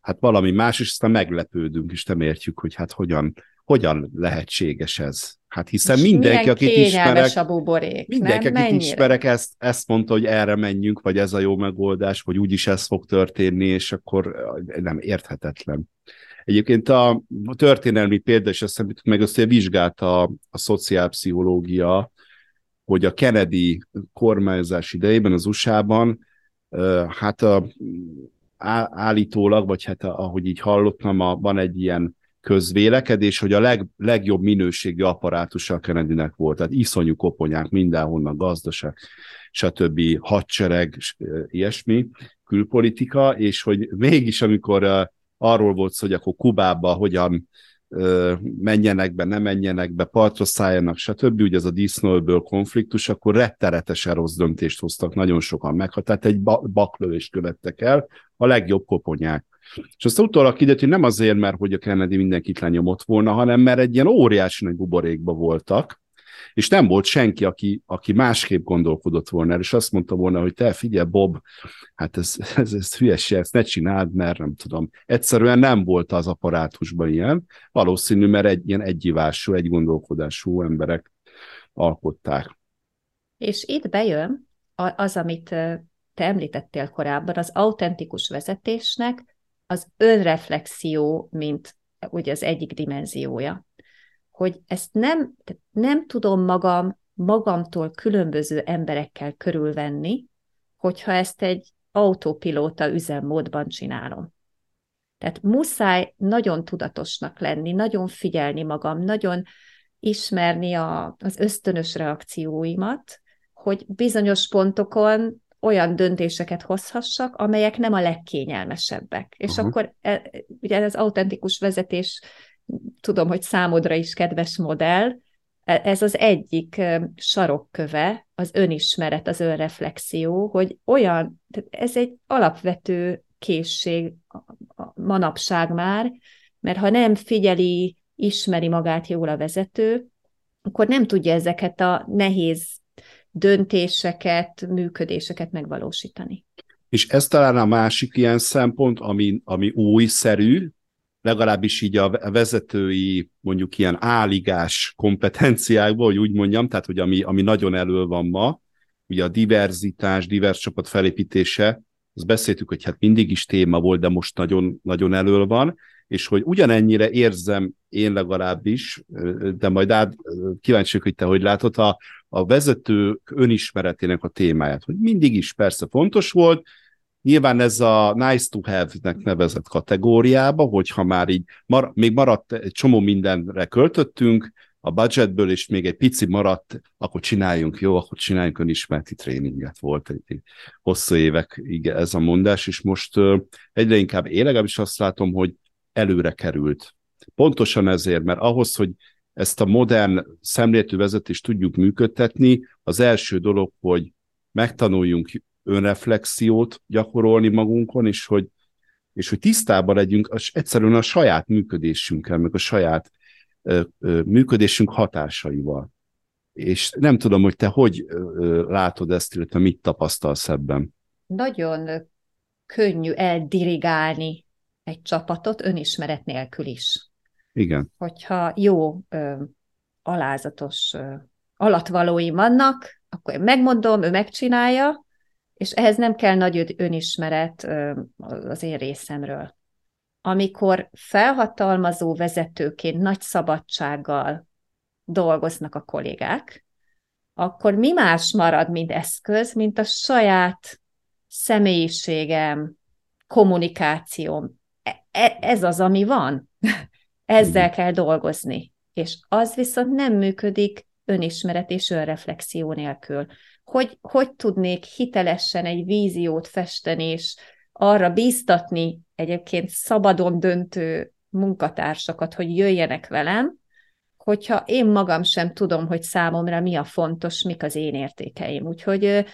hát valami más, és aztán meglepődünk, és nem értjük, hogy hát hogyan, hogyan lehetséges ez. Hát hiszen és mindenki, akit ismerek, a buborék, mindenki, nem? akit Mennyire? ismerek, ezt, ezt mondta, hogy erre menjünk, vagy ez a jó megoldás, vagy úgyis ez fog történni, és akkor nem érthetetlen. Egyébként a történelmi példa, és azt meg azt vizsgálta a, a szociálpszichológia, hogy a Kennedy kormányzás idejében az USA-ban, hát a, állítólag, vagy hát ahogy így hallottam, a, van egy ilyen közvélekedés, hogy a leg, legjobb minőségű apparátusa a Kennedynek volt. Tehát iszonyú koponyák mindenhonnan, gazdaság, stb. hadsereg, ilyesmi, külpolitika, és hogy mégis amikor arról volt szó, hogy akkor Kubába hogyan menjenek be, ne menjenek be, partra szálljanak, stb. Ugye ez a disznóből konfliktus, akkor retteretesen rossz döntést hoztak, nagyon sokan meg, tehát egy baklövést követtek el, a legjobb koponyák. És azt utólag kiderült, hogy nem azért, mert hogy a Kennedy mindenkit lenyomott volna, hanem mert egy ilyen óriási nagy buborékba voltak, és nem volt senki, aki, aki másképp gondolkodott volna, és azt mondta volna, hogy te figyelj, Bob, hát ez, ez, ez hülyeség, ezt ne csináld, mert nem tudom. Egyszerűen nem volt az apparátusban ilyen, valószínű, mert egy ilyen egyivású, egy gondolkodású emberek alkották. És itt bejön az, amit te említettél korábban, az autentikus vezetésnek az önreflexió, mint ugye az egyik dimenziója hogy ezt nem, nem tudom magam, magamtól különböző emberekkel körülvenni, hogyha ezt egy autópilóta üzemmódban csinálom. Tehát muszáj nagyon tudatosnak lenni, nagyon figyelni magam, nagyon ismerni a, az ösztönös reakcióimat, hogy bizonyos pontokon olyan döntéseket hozhassak, amelyek nem a legkényelmesebbek. És uh-huh. akkor e, ugye az autentikus vezetés tudom, hogy számodra is kedves modell, e, ez az egyik sarokköve, az önismeret, az önreflexió, hogy olyan, tehát ez egy alapvető készség manapság már, mert ha nem figyeli, ismeri magát jól a vezető, akkor nem tudja ezeket a nehéz döntéseket, működéseket megvalósítani. És ez talán a másik ilyen szempont, ami, ami újszerű, legalábbis így a vezetői, mondjuk ilyen áligás kompetenciákból, hogy úgy mondjam, tehát hogy ami, ami nagyon elő van ma, ugye a diverzitás, divers csapat felépítése, azt beszéltük, hogy hát mindig is téma volt, de most nagyon, nagyon elő van, és hogy ugyanennyire érzem én legalábbis, de majd át, kíváncsi hogy te hogy látod, a, a vezetők önismeretének a témáját, hogy mindig is persze fontos volt, Nyilván ez a nice to have-nek nevezett kategóriába, hogyha már így mar- még maradt egy csomó mindenre költöttünk, a budgetből, és még egy pici maradt, akkor csináljunk, jó, akkor csináljunk önismereti tréninget. Volt egy hosszú évek igen, ez a mondás, és most egyre inkább én legalábbis azt látom, hogy előre került. Pontosan ezért, mert ahhoz, hogy ezt a modern szemléletű vezetést tudjuk működtetni, az első dolog, hogy megtanuljunk önreflexiót gyakorolni magunkon, és hogy, és hogy tisztában legyünk az, egyszerűen a saját működésünkkel, meg a saját ö, ö, működésünk hatásaival. És nem tudom, hogy te hogy ö, látod ezt, illetve mit tapasztalsz ebben. Nagyon könnyű eldirigálni egy csapatot önismeret nélkül is. Igen. Hogyha jó, ö, alázatos ö, alatvalói vannak, akkor én megmondom, ő megcsinálja, és ehhez nem kell nagy önismeret az én részemről. Amikor felhatalmazó vezetőként nagy szabadsággal dolgoznak a kollégák, akkor mi más marad, mint eszköz, mint a saját személyiségem, kommunikációm. E, e, ez az, ami van. Ezzel kell dolgozni. És az viszont nem működik önismeret és önreflexió nélkül hogy, hogy tudnék hitelesen egy víziót festeni, és arra bíztatni egyébként szabadon döntő munkatársakat, hogy jöjjenek velem, hogyha én magam sem tudom, hogy számomra mi a fontos, mik az én értékeim. Úgyhogy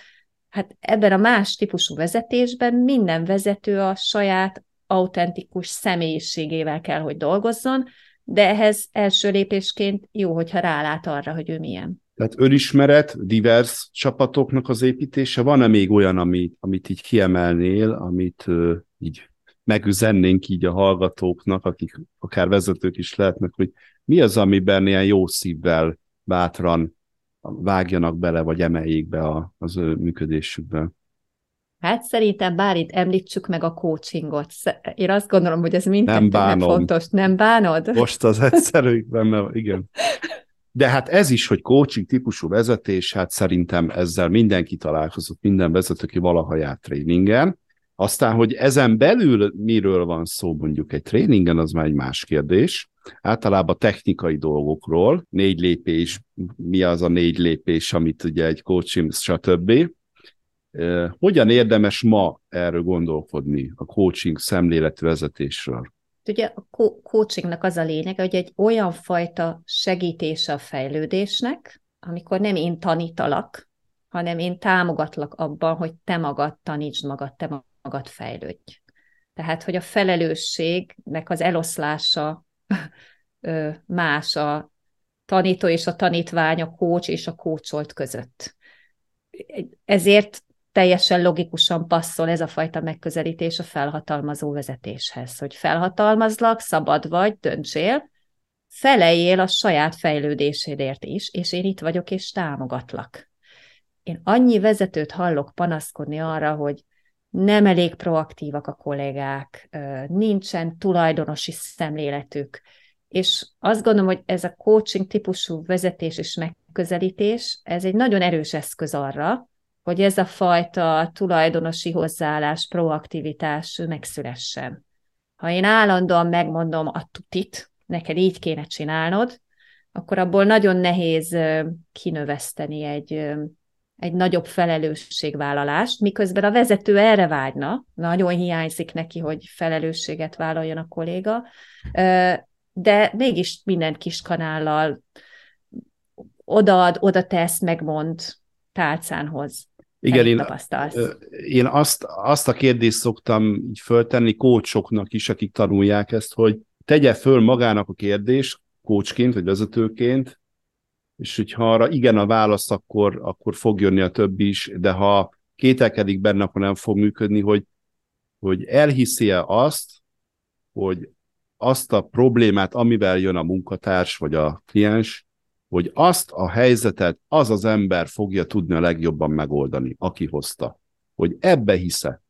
hát ebben a más típusú vezetésben minden vezető a saját autentikus személyiségével kell, hogy dolgozzon, de ehhez első lépésként jó, hogyha rálát arra, hogy ő milyen. Tehát önismeret, divers csapatoknak az építése, van-e még olyan, amit, amit így kiemelnél, amit uh, így megüzennénk így a hallgatóknak, akik akár vezetők is lehetnek, hogy mi az, amiben ilyen jó szívvel, bátran vágjanak bele, vagy emeljék be a, az ő működésükbe? Hát szerintem bár itt említsük meg a coachingot. Én azt gondolom, hogy ez mindkettőnek fontos. Nem bánod? Most az egyszerű benne, igen. De hát ez is, hogy coaching típusú vezetés, hát szerintem ezzel mindenki találkozott, minden vezető, aki valaha járt tréningen. Aztán, hogy ezen belül miről van szó mondjuk egy tréningen, az már egy más kérdés. Általában technikai dolgokról, négy lépés, mi az a négy lépés, amit ugye egy coaching, stb. Hogyan érdemes ma erről gondolkodni, a coaching szemléletű vezetésről? Ugye a coachingnak az a lényeg, hogy egy olyan fajta segítés a fejlődésnek, amikor nem én tanítalak, hanem én támogatlak abban, hogy te magad tanítsd magad, te magad fejlődj. Tehát, hogy a felelősségnek az eloszlása más a tanító és a tanítvány, a coach és a coacholt között. Ezért teljesen logikusan passzol ez a fajta megközelítés a felhatalmazó vezetéshez, hogy felhatalmazlak, szabad vagy, döntsél, feleljél a saját fejlődésédért is, és én itt vagyok, és támogatlak. Én annyi vezetőt hallok panaszkodni arra, hogy nem elég proaktívak a kollégák, nincsen tulajdonosi szemléletük, és azt gondolom, hogy ez a coaching típusú vezetés és megközelítés, ez egy nagyon erős eszköz arra, hogy ez a fajta tulajdonosi hozzáállás, proaktivitás megszülessen. Ha én állandóan megmondom a tutit, neked így kéne csinálnod, akkor abból nagyon nehéz kinöveszteni egy, egy nagyobb felelősségvállalást, miközben a vezető erre vágyna, nagyon hiányzik neki, hogy felelősséget vállaljon a kolléga, de mégis minden kis kanállal odaad, oda tesz, megmond, tálcánhoz. Igen, én, én azt, azt a kérdést szoktam így föltenni kócsoknak is, akik tanulják ezt, hogy tegye föl magának a kérdést, kócsként vagy vezetőként, és hogyha arra igen a válasz, akkor, akkor fog jönni a többi is, de ha kételkedik benne, akkor nem fog működni, hogy, hogy elhiszi-e azt, hogy azt a problémát, amivel jön a munkatárs vagy a kliens, hogy azt a helyzetet az az ember fogja tudni a legjobban megoldani, aki hozta. Hogy ebbe hisze.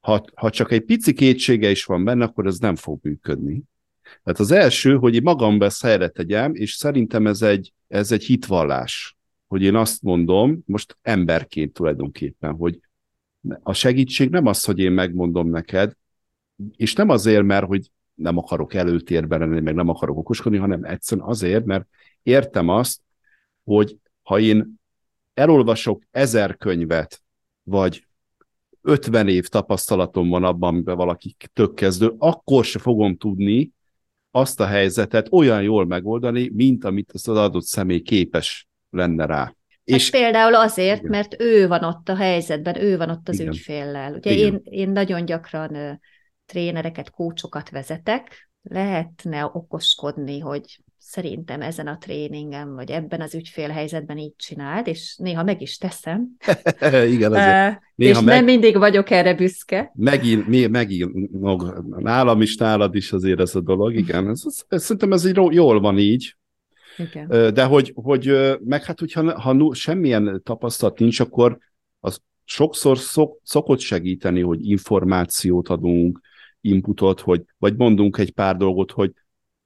Ha, ha csak egy pici kétsége is van benne, akkor ez nem fog működni. Tehát az első, hogy én magamba ezt helyre tegyem, és szerintem ez egy, ez egy hitvallás, hogy én azt mondom, most emberként tulajdonképpen, hogy a segítség nem az, hogy én megmondom neked, és nem azért, mert hogy nem akarok előtérben lenni, meg nem akarok okoskodni, hanem egyszerűen azért, mert értem azt, hogy ha én elolvasok ezer könyvet, vagy 50 év tapasztalatom van abban, amiben valaki tök kezdő, akkor se fogom tudni azt a helyzetet olyan jól megoldani, mint amit az adott személy képes lenne rá. Hát és például azért, igen. mert ő van ott a helyzetben, ő van ott az igen. ügyféllel. Ugye én, én nagyon gyakran trénereket, kócsokat vezetek, lehetne okoskodni, hogy szerintem ezen a tréningen, vagy ebben az ügyfélhelyzetben így csináld, és néha meg is teszem. Igen, azért. Néha és meg... nem mindig vagyok erre büszke. Megint, mi, megint nálam is, nálad is azért ez a dolog, igen. Ez, ez, ez, szerintem ez így jól van így. Igen. De hogy, hogy meg hát, hogyha ha semmilyen tapasztalat nincs, akkor az sokszor szok, szokott segíteni, hogy információt adunk, inputot, hogy, vagy mondunk egy pár dolgot, hogy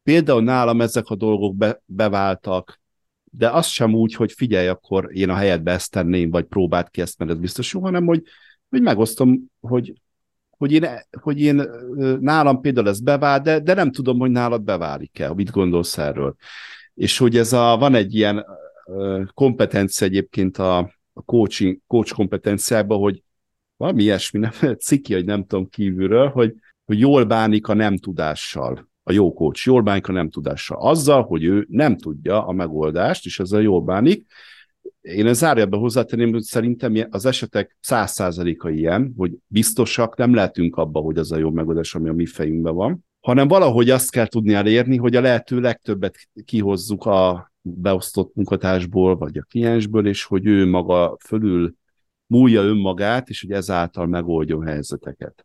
például nálam ezek a dolgok be, beváltak, de az sem úgy, hogy figyelj, akkor én a helyedbe ezt tenném, vagy próbált ki ezt, mert ez biztos jó, hanem hogy, hogy megosztom, hogy, hogy én, hogy én nálam például ez bevált, de, de nem tudom, hogy nálad beválik-e, mit gondolsz erről. És hogy ez a, van egy ilyen kompetencia egyébként a, a coaching, coach kompetenciában, hogy valami ilyesmi, nem ciki, hogy nem tudom kívülről, hogy, hogy jól bánik a nem tudással a jó coach, jól bánik a nem tudással. Azzal, hogy ő nem tudja a megoldást, és ezzel jól bánik, Én ez zárjában hozzátenném, hogy szerintem az esetek száz százaléka ilyen, hogy biztosak nem lehetünk abba, hogy az a jó megoldás, ami a mi fejünkben van, hanem valahogy azt kell tudni elérni, hogy a lehető legtöbbet kihozzuk a beosztott munkatársból, vagy a kliensből, és hogy ő maga fölül múlja önmagát, és hogy ezáltal megoldjon helyzeteket.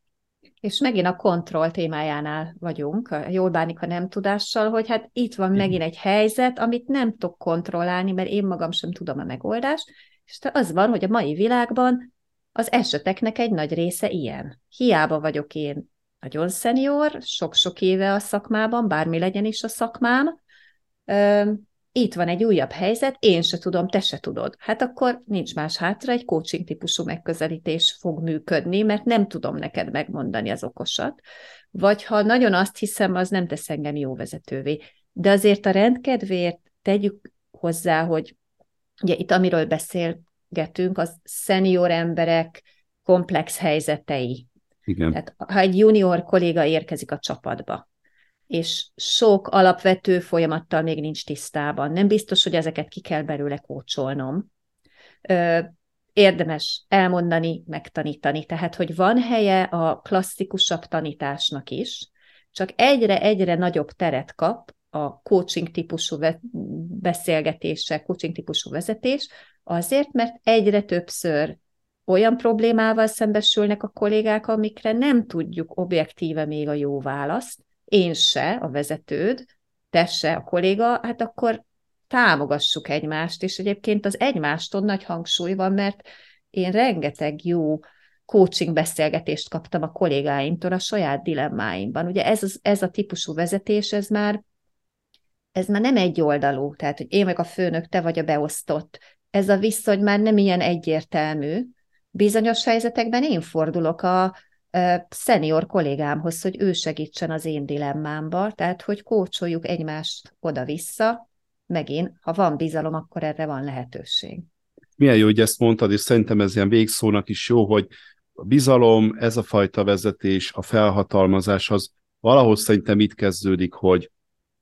És megint a kontroll témájánál vagyunk, a jól bánik a nem tudással, hogy hát itt van megint egy helyzet, amit nem tudok kontrollálni, mert én magam sem tudom a megoldást, és az van, hogy a mai világban az eseteknek egy nagy része ilyen. Hiába vagyok én nagyon szenior, sok-sok éve a szakmában, bármi legyen is a szakmám, itt van egy újabb helyzet, én se tudom, te se tudod. Hát akkor nincs más hátra, egy coaching típusú megközelítés fog működni, mert nem tudom neked megmondani az okosat. Vagy ha nagyon azt hiszem, az nem tesz engem jó vezetővé. De azért a rendkedvéért tegyük hozzá, hogy ugye itt amiről beszélgetünk, az szenior emberek komplex helyzetei. Igen. Tehát ha egy junior kolléga érkezik a csapatba, és sok alapvető folyamattal még nincs tisztában. Nem biztos, hogy ezeket ki kell belőle kócsolnom. Érdemes elmondani, megtanítani. Tehát, hogy van helye a klasszikusabb tanításnak is, csak egyre-egyre nagyobb teret kap a coaching típusú beszélgetése, coaching típusú vezetés, azért, mert egyre többször olyan problémával szembesülnek a kollégák, amikre nem tudjuk objektíve még a jó választ, én se, a vezetőd, te se, a kolléga, hát akkor támogassuk egymást, és egyébként az egymástól nagy hangsúly van, mert én rengeteg jó coaching beszélgetést kaptam a kollégáimtól a saját dilemmáimban. Ugye ez, az, ez a típusú vezetés, ez már, ez már nem egy oldalú, tehát hogy én meg a főnök, te vagy a beosztott. Ez a viszony már nem ilyen egyértelmű. Bizonyos helyzetekben én fordulok a, szenior kollégámhoz, hogy ő segítsen az én dilemmámba, tehát hogy kócsoljuk egymást oda-vissza, megint, ha van bizalom, akkor erre van lehetőség. Milyen jó, hogy ezt mondtad, és szerintem ez ilyen végszónak is jó, hogy a bizalom, ez a fajta vezetés, a felhatalmazás, az valahol szerintem itt kezdődik, hogy,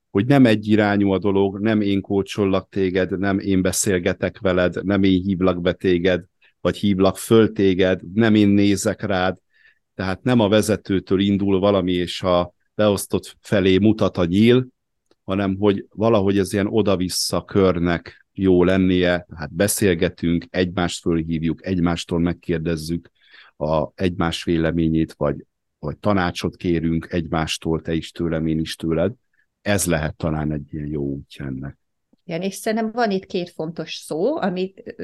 hogy nem egyirányú a dolog, nem én kócsollak téged, nem én beszélgetek veled, nem én hívlak be téged, vagy hívlak föl téged, nem én nézek rád, tehát nem a vezetőtől indul valami, és a beosztott felé mutat a nyíl, hanem hogy valahogy ez ilyen oda-vissza körnek jó lennie, tehát beszélgetünk, egymást fölhívjuk, egymástól megkérdezzük a egymás véleményét, vagy, vagy tanácsot kérünk egymástól, te is tőlem, én is tőled. Ez lehet talán egy ilyen jó útja ennek. Igen, és szerintem van itt két fontos szó, amit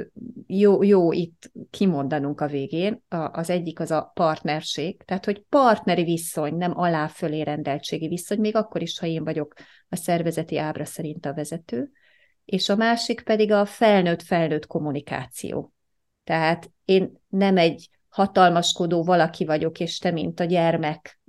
jó, jó itt kimondanunk a végén. A, az egyik az a partnerség, tehát hogy partneri viszony, nem alá-fölé rendeltségi viszony, még akkor is, ha én vagyok a szervezeti ábra szerint a vezető. És a másik pedig a felnőtt-felnőtt kommunikáció. Tehát én nem egy hatalmaskodó valaki vagyok, és te, mint a gyermek,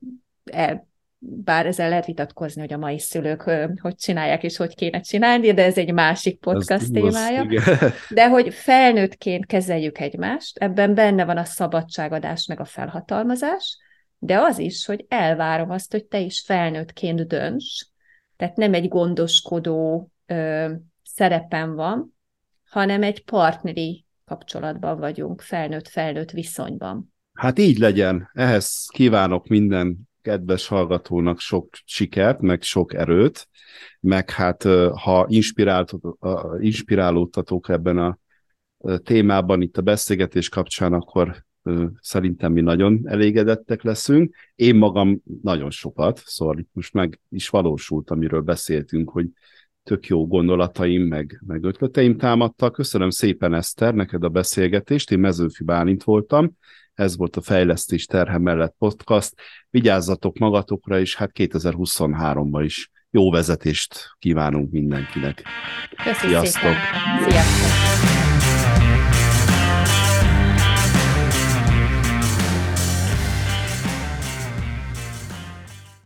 bár ezzel lehet vitatkozni, hogy a mai szülők hogy csinálják és hogy kéne csinálni, de ez egy másik podcast ez témája. De hogy felnőttként kezeljük egymást, ebben benne van a szabadságadás meg a felhatalmazás, de az is, hogy elvárom azt, hogy te is felnőttként dönts, tehát nem egy gondoskodó ö, szerepen van, hanem egy partneri kapcsolatban vagyunk, felnőtt-felnőtt viszonyban. Hát így legyen. Ehhez kívánok minden kedves hallgatónak sok sikert, meg sok erőt, meg hát ha inspirálódtatók ebben a témában, itt a beszélgetés kapcsán, akkor szerintem mi nagyon elégedettek leszünk. Én magam nagyon sokat, szóval itt most meg is valósult, amiről beszéltünk, hogy tök jó gondolataim, meg, meg ötleteim támadtak. Köszönöm szépen, Eszter, neked a beszélgetést. Én Mezőfi Bálint voltam, ez volt a Fejlesztés Terhe mellett podcast. Vigyázzatok magatokra, és hát 2023-ban is jó vezetést kívánunk mindenkinek. Köszönöm Sziasztok! Szépen. Sziasztok!